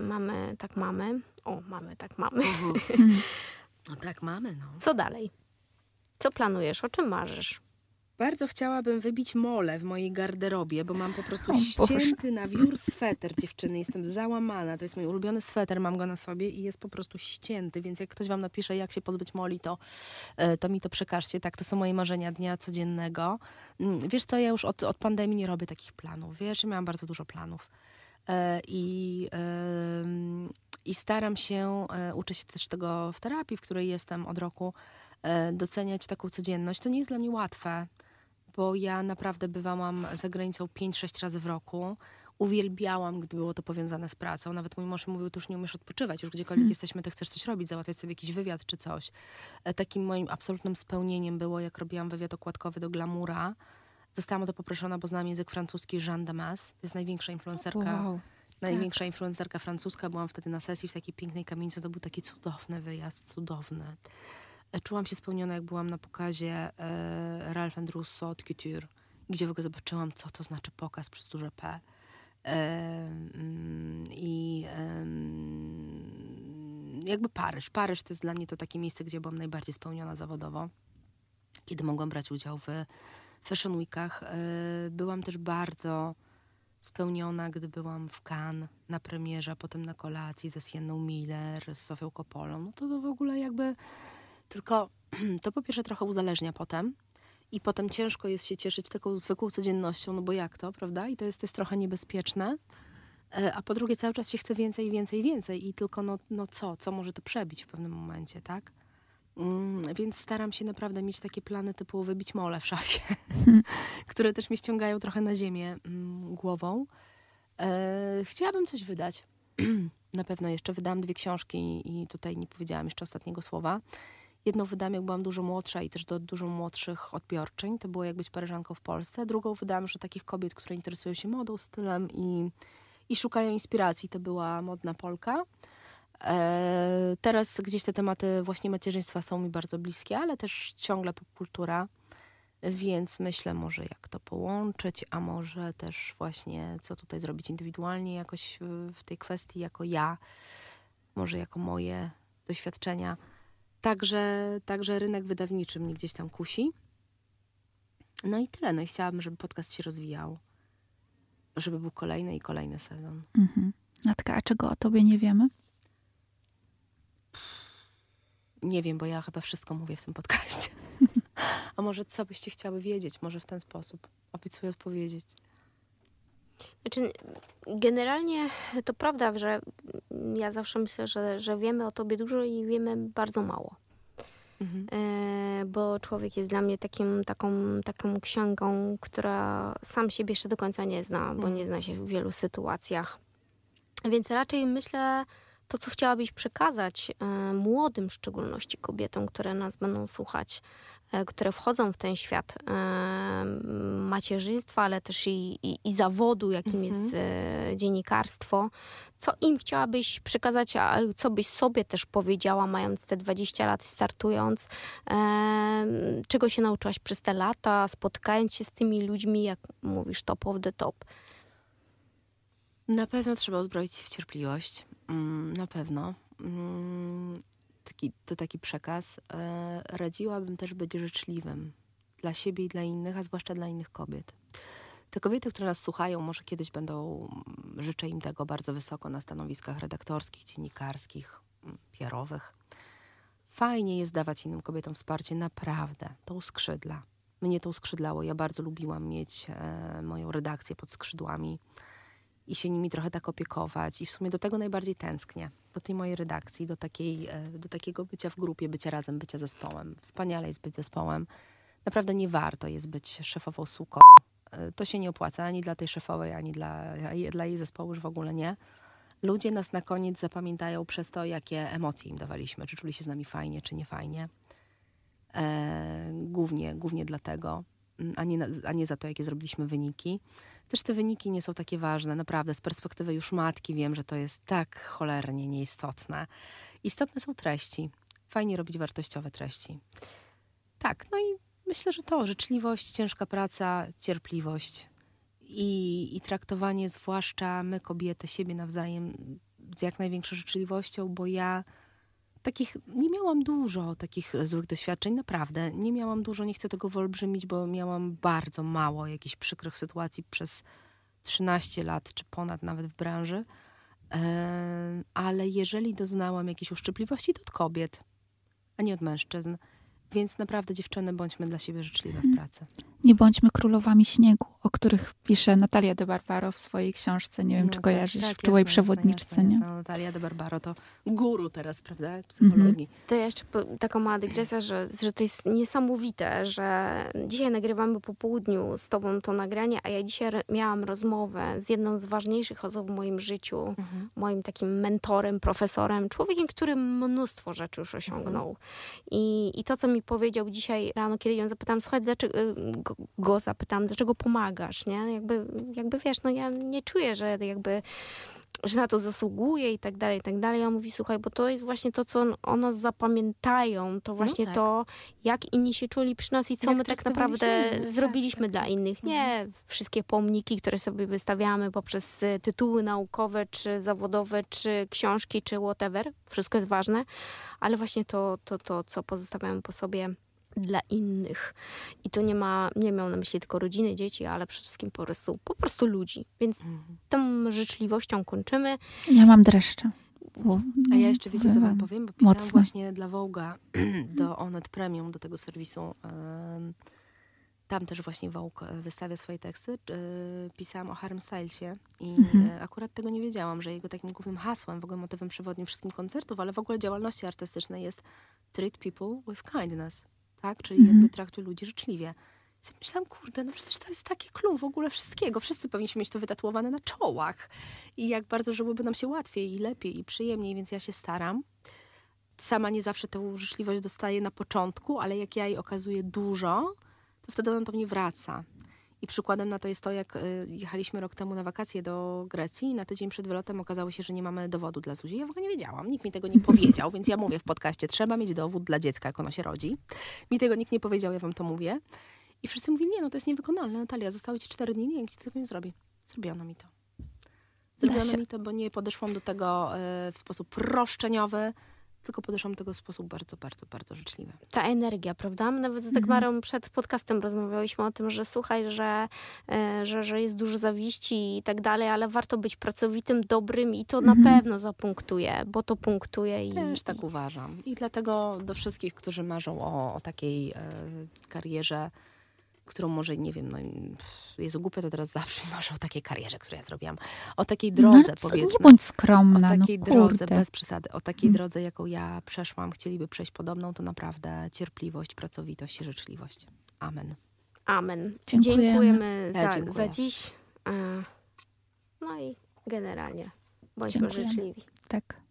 mamy tak mamy. O, mamy tak mamy. No tak, mamy, no. Co dalej? Co planujesz? O czym marzysz? Bardzo chciałabym wybić mole w mojej garderobie, bo mam po prostu O Boże. ścięty na wiór sweter dziewczyny. Jestem załamana. To jest mój ulubiony sweter, mam go na sobie i jest po prostu ścięty, więc jak ktoś wam napisze, jak się pozbyć moli, to, e, to mi to przekażcie. Tak, to są moje marzenia dnia codziennego. Mm, Wiesz co, ja już od, od pandemii nie robię takich planów. Wiesz, ja miałam bardzo dużo planów. E, I, I staram się, e, uczę się też tego w terapii, w której jestem od roku, e, doceniać taką codzienność. To nie jest dla mnie łatwe, bo ja naprawdę bywałam za granicą 5-6 razy w roku. Uwielbiałam, gdy było to powiązane z pracą. Nawet mój mąż mówił, tu już nie umiesz odpoczywać, już gdziekolwiek jesteśmy, to chcesz coś robić, załatwiać sobie jakiś wywiad czy coś. Takim moim absolutnym spełnieniem było, jak robiłam wywiad okładkowy do Glamoura. Zostałam o to poproszona, bo znam język francuski Jeanne Damas. To jest największa influencerka Wow. Największa influencerka francuska. Byłam wtedy na sesji w takiej pięknej kamienicy. To był taki cudowny wyjazd, cudowny. E, Czułam się spełniona, jak byłam na pokazie e, Ralph and Russo od Couture, gdzie w ogóle zobaczyłam, co to znaczy pokaz przez duże P. E, mm, I em, jakby Paryż. Paryż to jest dla mnie to takie miejsce, gdzie byłam najbardziej spełniona zawodowo. Kiedy mogłam brać udział w Fashion Weekach. E, Byłam też bardzo spełniona, gdy byłam w Cannes na premierze, potem na kolacji ze Sienną Miller, z Sofią Coppolą. No to, to w ogóle jakby... Tylko to po pierwsze trochę uzależnia potem i potem ciężko jest się cieszyć taką zwykłą codziennością, no bo jak to, prawda? I to jest, to jest trochę niebezpieczne. E, A po drugie cały czas się chce więcej, więcej, więcej i tylko no, no co, co może to przebić w pewnym momencie, tak? Mm, więc staram się naprawdę mieć takie plany typu wybić mole w szafie, które też mnie ściągają trochę na ziemię, mm, głową. E, chciałabym coś wydać. Na pewno jeszcze wydałam dwie książki i tutaj nie powiedziałam jeszcze ostatniego słowa. Jedną wydałam, jak byłam dużo młodsza i też do dużo młodszych odbiorczyń. To było jak być Paryżanką w Polsce. Drugą wydałam, że takich kobiet, które interesują się modą, stylem i, i szukają inspiracji. To była modna Polka. E, teraz gdzieś te tematy właśnie macierzyństwa są mi bardzo bliskie, ale też ciągle popkultura. Więc myślę może jak to połączyć, a może też właśnie co tutaj zrobić indywidualnie jakoś w, w tej kwestii jako ja, może jako moje doświadczenia. Także, także rynek wydawniczy mnie gdzieś tam kusi. No i tyle. No i chciałabym, żeby podcast się rozwijał. Żeby był kolejny i kolejny sezon. Mhm. Natka, a czego o tobie nie wiemy? Nie wiem, bo ja chyba wszystko mówię w tym podcaście. A może co byście chciały wiedzieć? Może w ten sposób. Obiecuję odpowiedzieć. Znaczy, generalnie to prawda, że ja zawsze myślę, że, że wiemy o tobie dużo i wiemy bardzo mało. Mhm. E, bo człowiek jest dla mnie takim, taką, taką księgą, która sam siebie jeszcze do końca nie zna, bo Mhm. nie zna się w wielu sytuacjach. Więc raczej myślę, to co chciałabyś przekazać e, młodym, w szczególności kobietom, które nas będą słuchać, e, które wchodzą w ten świat e, macierzyństwa, ale też i, i, i zawodu, jakim Mhm. jest dziennikarstwo. Co im chciałabyś przekazać, a co byś sobie też powiedziała, mając te 20 lat, startując? Czego się nauczyłaś przez te lata, spotykając się z tymi ludźmi, jak mówisz, top of the top? Na pewno trzeba uzbroić się w cierpliwość. Mm, na pewno. Mm, taki, to taki przekaz. E, radziłabym też być życzliwym dla siebie i dla innych, a zwłaszcza dla innych kobiet. Te kobiety, które nas słuchają, może kiedyś będą, mm, życzę im tego bardzo wysoko na stanowiskach redaktorskich, dziennikarskich, PR-owych. Fajnie jest dawać innym kobietom wsparcie, naprawdę. To uskrzydla. Mnie to uskrzydlało. Ja bardzo lubiłam mieć e, moją redakcję pod skrzydłami i się nimi trochę tak opiekować. I w sumie do tego najbardziej tęsknię. Do tej mojej redakcji, do, takiej, e, do takiego bycia w grupie, bycia razem, bycia zespołem. Wspaniale jest być zespołem. Naprawdę nie warto jest być szefową suką. E, To się nie opłaca ani dla tej szefowej, ani dla, dla jej zespołu już w ogóle nie. Ludzie nas na koniec zapamiętają przez to, jakie emocje im dawaliśmy. Czy czuli się z nami fajnie, czy nie fajnie. E, głównie, głównie dlatego, a nie, a nie za to, jakie zrobiliśmy wyniki. Też te wyniki nie są takie ważne, naprawdę. Z perspektywy już matki wiem, że to jest tak cholernie nieistotne. Istotne są treści. Fajnie robić wartościowe treści. Tak, no i myślę, że to życzliwość, ciężka praca, cierpliwość i, i traktowanie, zwłaszcza my, kobiety, siebie nawzajem z jak największą życzliwością, bo ja takich nie miałam dużo takich złych doświadczeń, naprawdę. Nie miałam dużo, nie chcę tego wyolbrzymić, bo miałam bardzo mało jakichś przykrych sytuacji przez 13 lat, czy ponad nawet w branży. Em, ale jeżeli doznałam jakiejś uszczypliwości, to od kobiet, a nie od mężczyzn. Więc naprawdę, dziewczyny, bądźmy dla siebie życzliwe w pracy. Nie bądźmy królowami śniegu, o których pisze Natalia de Barbaro w swojej książce. Nie wiem, No czy tak, kojarzysz, tak, w czułej jasne, przewodniczce, jasne, nie? jasne. Natalia de Barbaro to guru teraz, prawda? Psychologii. To ja jeszcze po, taką mała dygresja, że, że to jest niesamowite, że dzisiaj nagrywamy po południu z tobą to nagranie, a ja dzisiaj miałam rozmowę z jedną z ważniejszych osób w moim życiu, Mhm. moim takim mentorem, profesorem, człowiekiem, który mnóstwo rzeczy już osiągnął. I, I to, co mi powiedział dzisiaj rano, kiedy ją zapytałam, słuchaj, dlaczego, y, go, go zapytałam, dlaczego pomagasz, nie? Jakby, jakby wiesz, no ja nie czuję, że jakby że na to zasługuje i tak dalej, i tak dalej. A on mówi, słuchaj, bo to jest właśnie to, co o nas zapamiętają, to właśnie tak. to, jak inni się czuli przy nas i co Jak my tak naprawdę tak, zrobiliśmy tak, dla tak. innych. Nie wszystkie pomniki, które sobie wystawiamy poprzez y, tytuły naukowe, czy zawodowe, czy książki, czy whatever. Wszystko jest ważne, ale właśnie to, to, to co pozostawiamy po sobie dla innych. I to nie ma, nie miał na myśli tylko rodziny, dzieci, ale przede wszystkim po prostu, po prostu ludzi. Więc Mhm. tą życzliwością kończymy. Ja mam dreszcze. Bo, A ja jeszcze wiecie, co wam powiem? Bo pisałam Mocno. właśnie dla Vogue'a do Onet Premium, do tego serwisu. Tam też właśnie Vogue e, wystawia swoje teksty. E, Pisałam o Harem Stylesie i Mhm. akurat tego nie wiedziałam, że jego takim głównym hasłem, w ogóle motywem przewodnim wszystkich koncertów, ale w ogóle działalności artystycznej jest treat people with kindness, tak? Czyli Mhm. jakby traktuj ludzi życzliwie. Więc Myślałam, kurde, no przecież to jest taki clue w ogóle wszystkiego. Wszyscy powinniśmy mieć to wytatuowane na czołach. I jak bardzo żyłoby nam się łatwiej i lepiej i przyjemniej, więc ja się staram. Sama nie zawsze tę życzliwość dostaję na początku, ale jak ja jej okazuję dużo, to wtedy ona do mnie wraca. I przykładem na to jest to, jak y, jechaliśmy rok temu na wakacje do Grecji i na tydzień przed wylotem okazało się, że nie mamy dowodu dla Zuzi. Ja w ogóle nie wiedziałam, nikt mi tego nie powiedział, więc ja mówię w podcaście, trzeba mieć dowód dla dziecka, jak ono się rodzi. Mi tego nikt nie powiedział, ja wam to mówię. I wszyscy mówili, nie no, to jest niewykonalne, Natalia, zostały ci cztery dni, nie, nikt ci tego nie zrobi. Zrobiono mi to. Zrobiono mi to, bo nie podeszłam do tego y, w sposób roszczeniowy, tylko podeszłam do tego w sposób bardzo, bardzo, bardzo życzliwy. ta energia, prawda? My Nawet z Mhm. Dagmarą przed podcastem rozmawiałyśmy o tym, że słuchaj, że, e, że, że jest dużo zawiści i tak dalej, ale warto być pracowitym, dobrym i to na Mhm. pewno zapunktuje, bo to punktuje i, Też tak uważam. I dlatego do wszystkich, którzy marzą o, o takiej e, karierze, którą może, nie wiem, no pff, Jezu, głupio to teraz zawsze marzę o takiej karierze, którą ja zrobiłam. O takiej No, drodze, co, powiedzmy. Nie bądź o skromna, takiej no drodze, bez przesady, o takiej Mm. drodze, jaką ja przeszłam, chcieliby przejść podobną, to naprawdę cierpliwość, pracowitość i życzliwość. Amen. amen. Dziękujemy. Dziękujemy Ja za, dziękuję. za dziś. No i generalnie bądźmy Dziękujemy. życzliwi. Tak.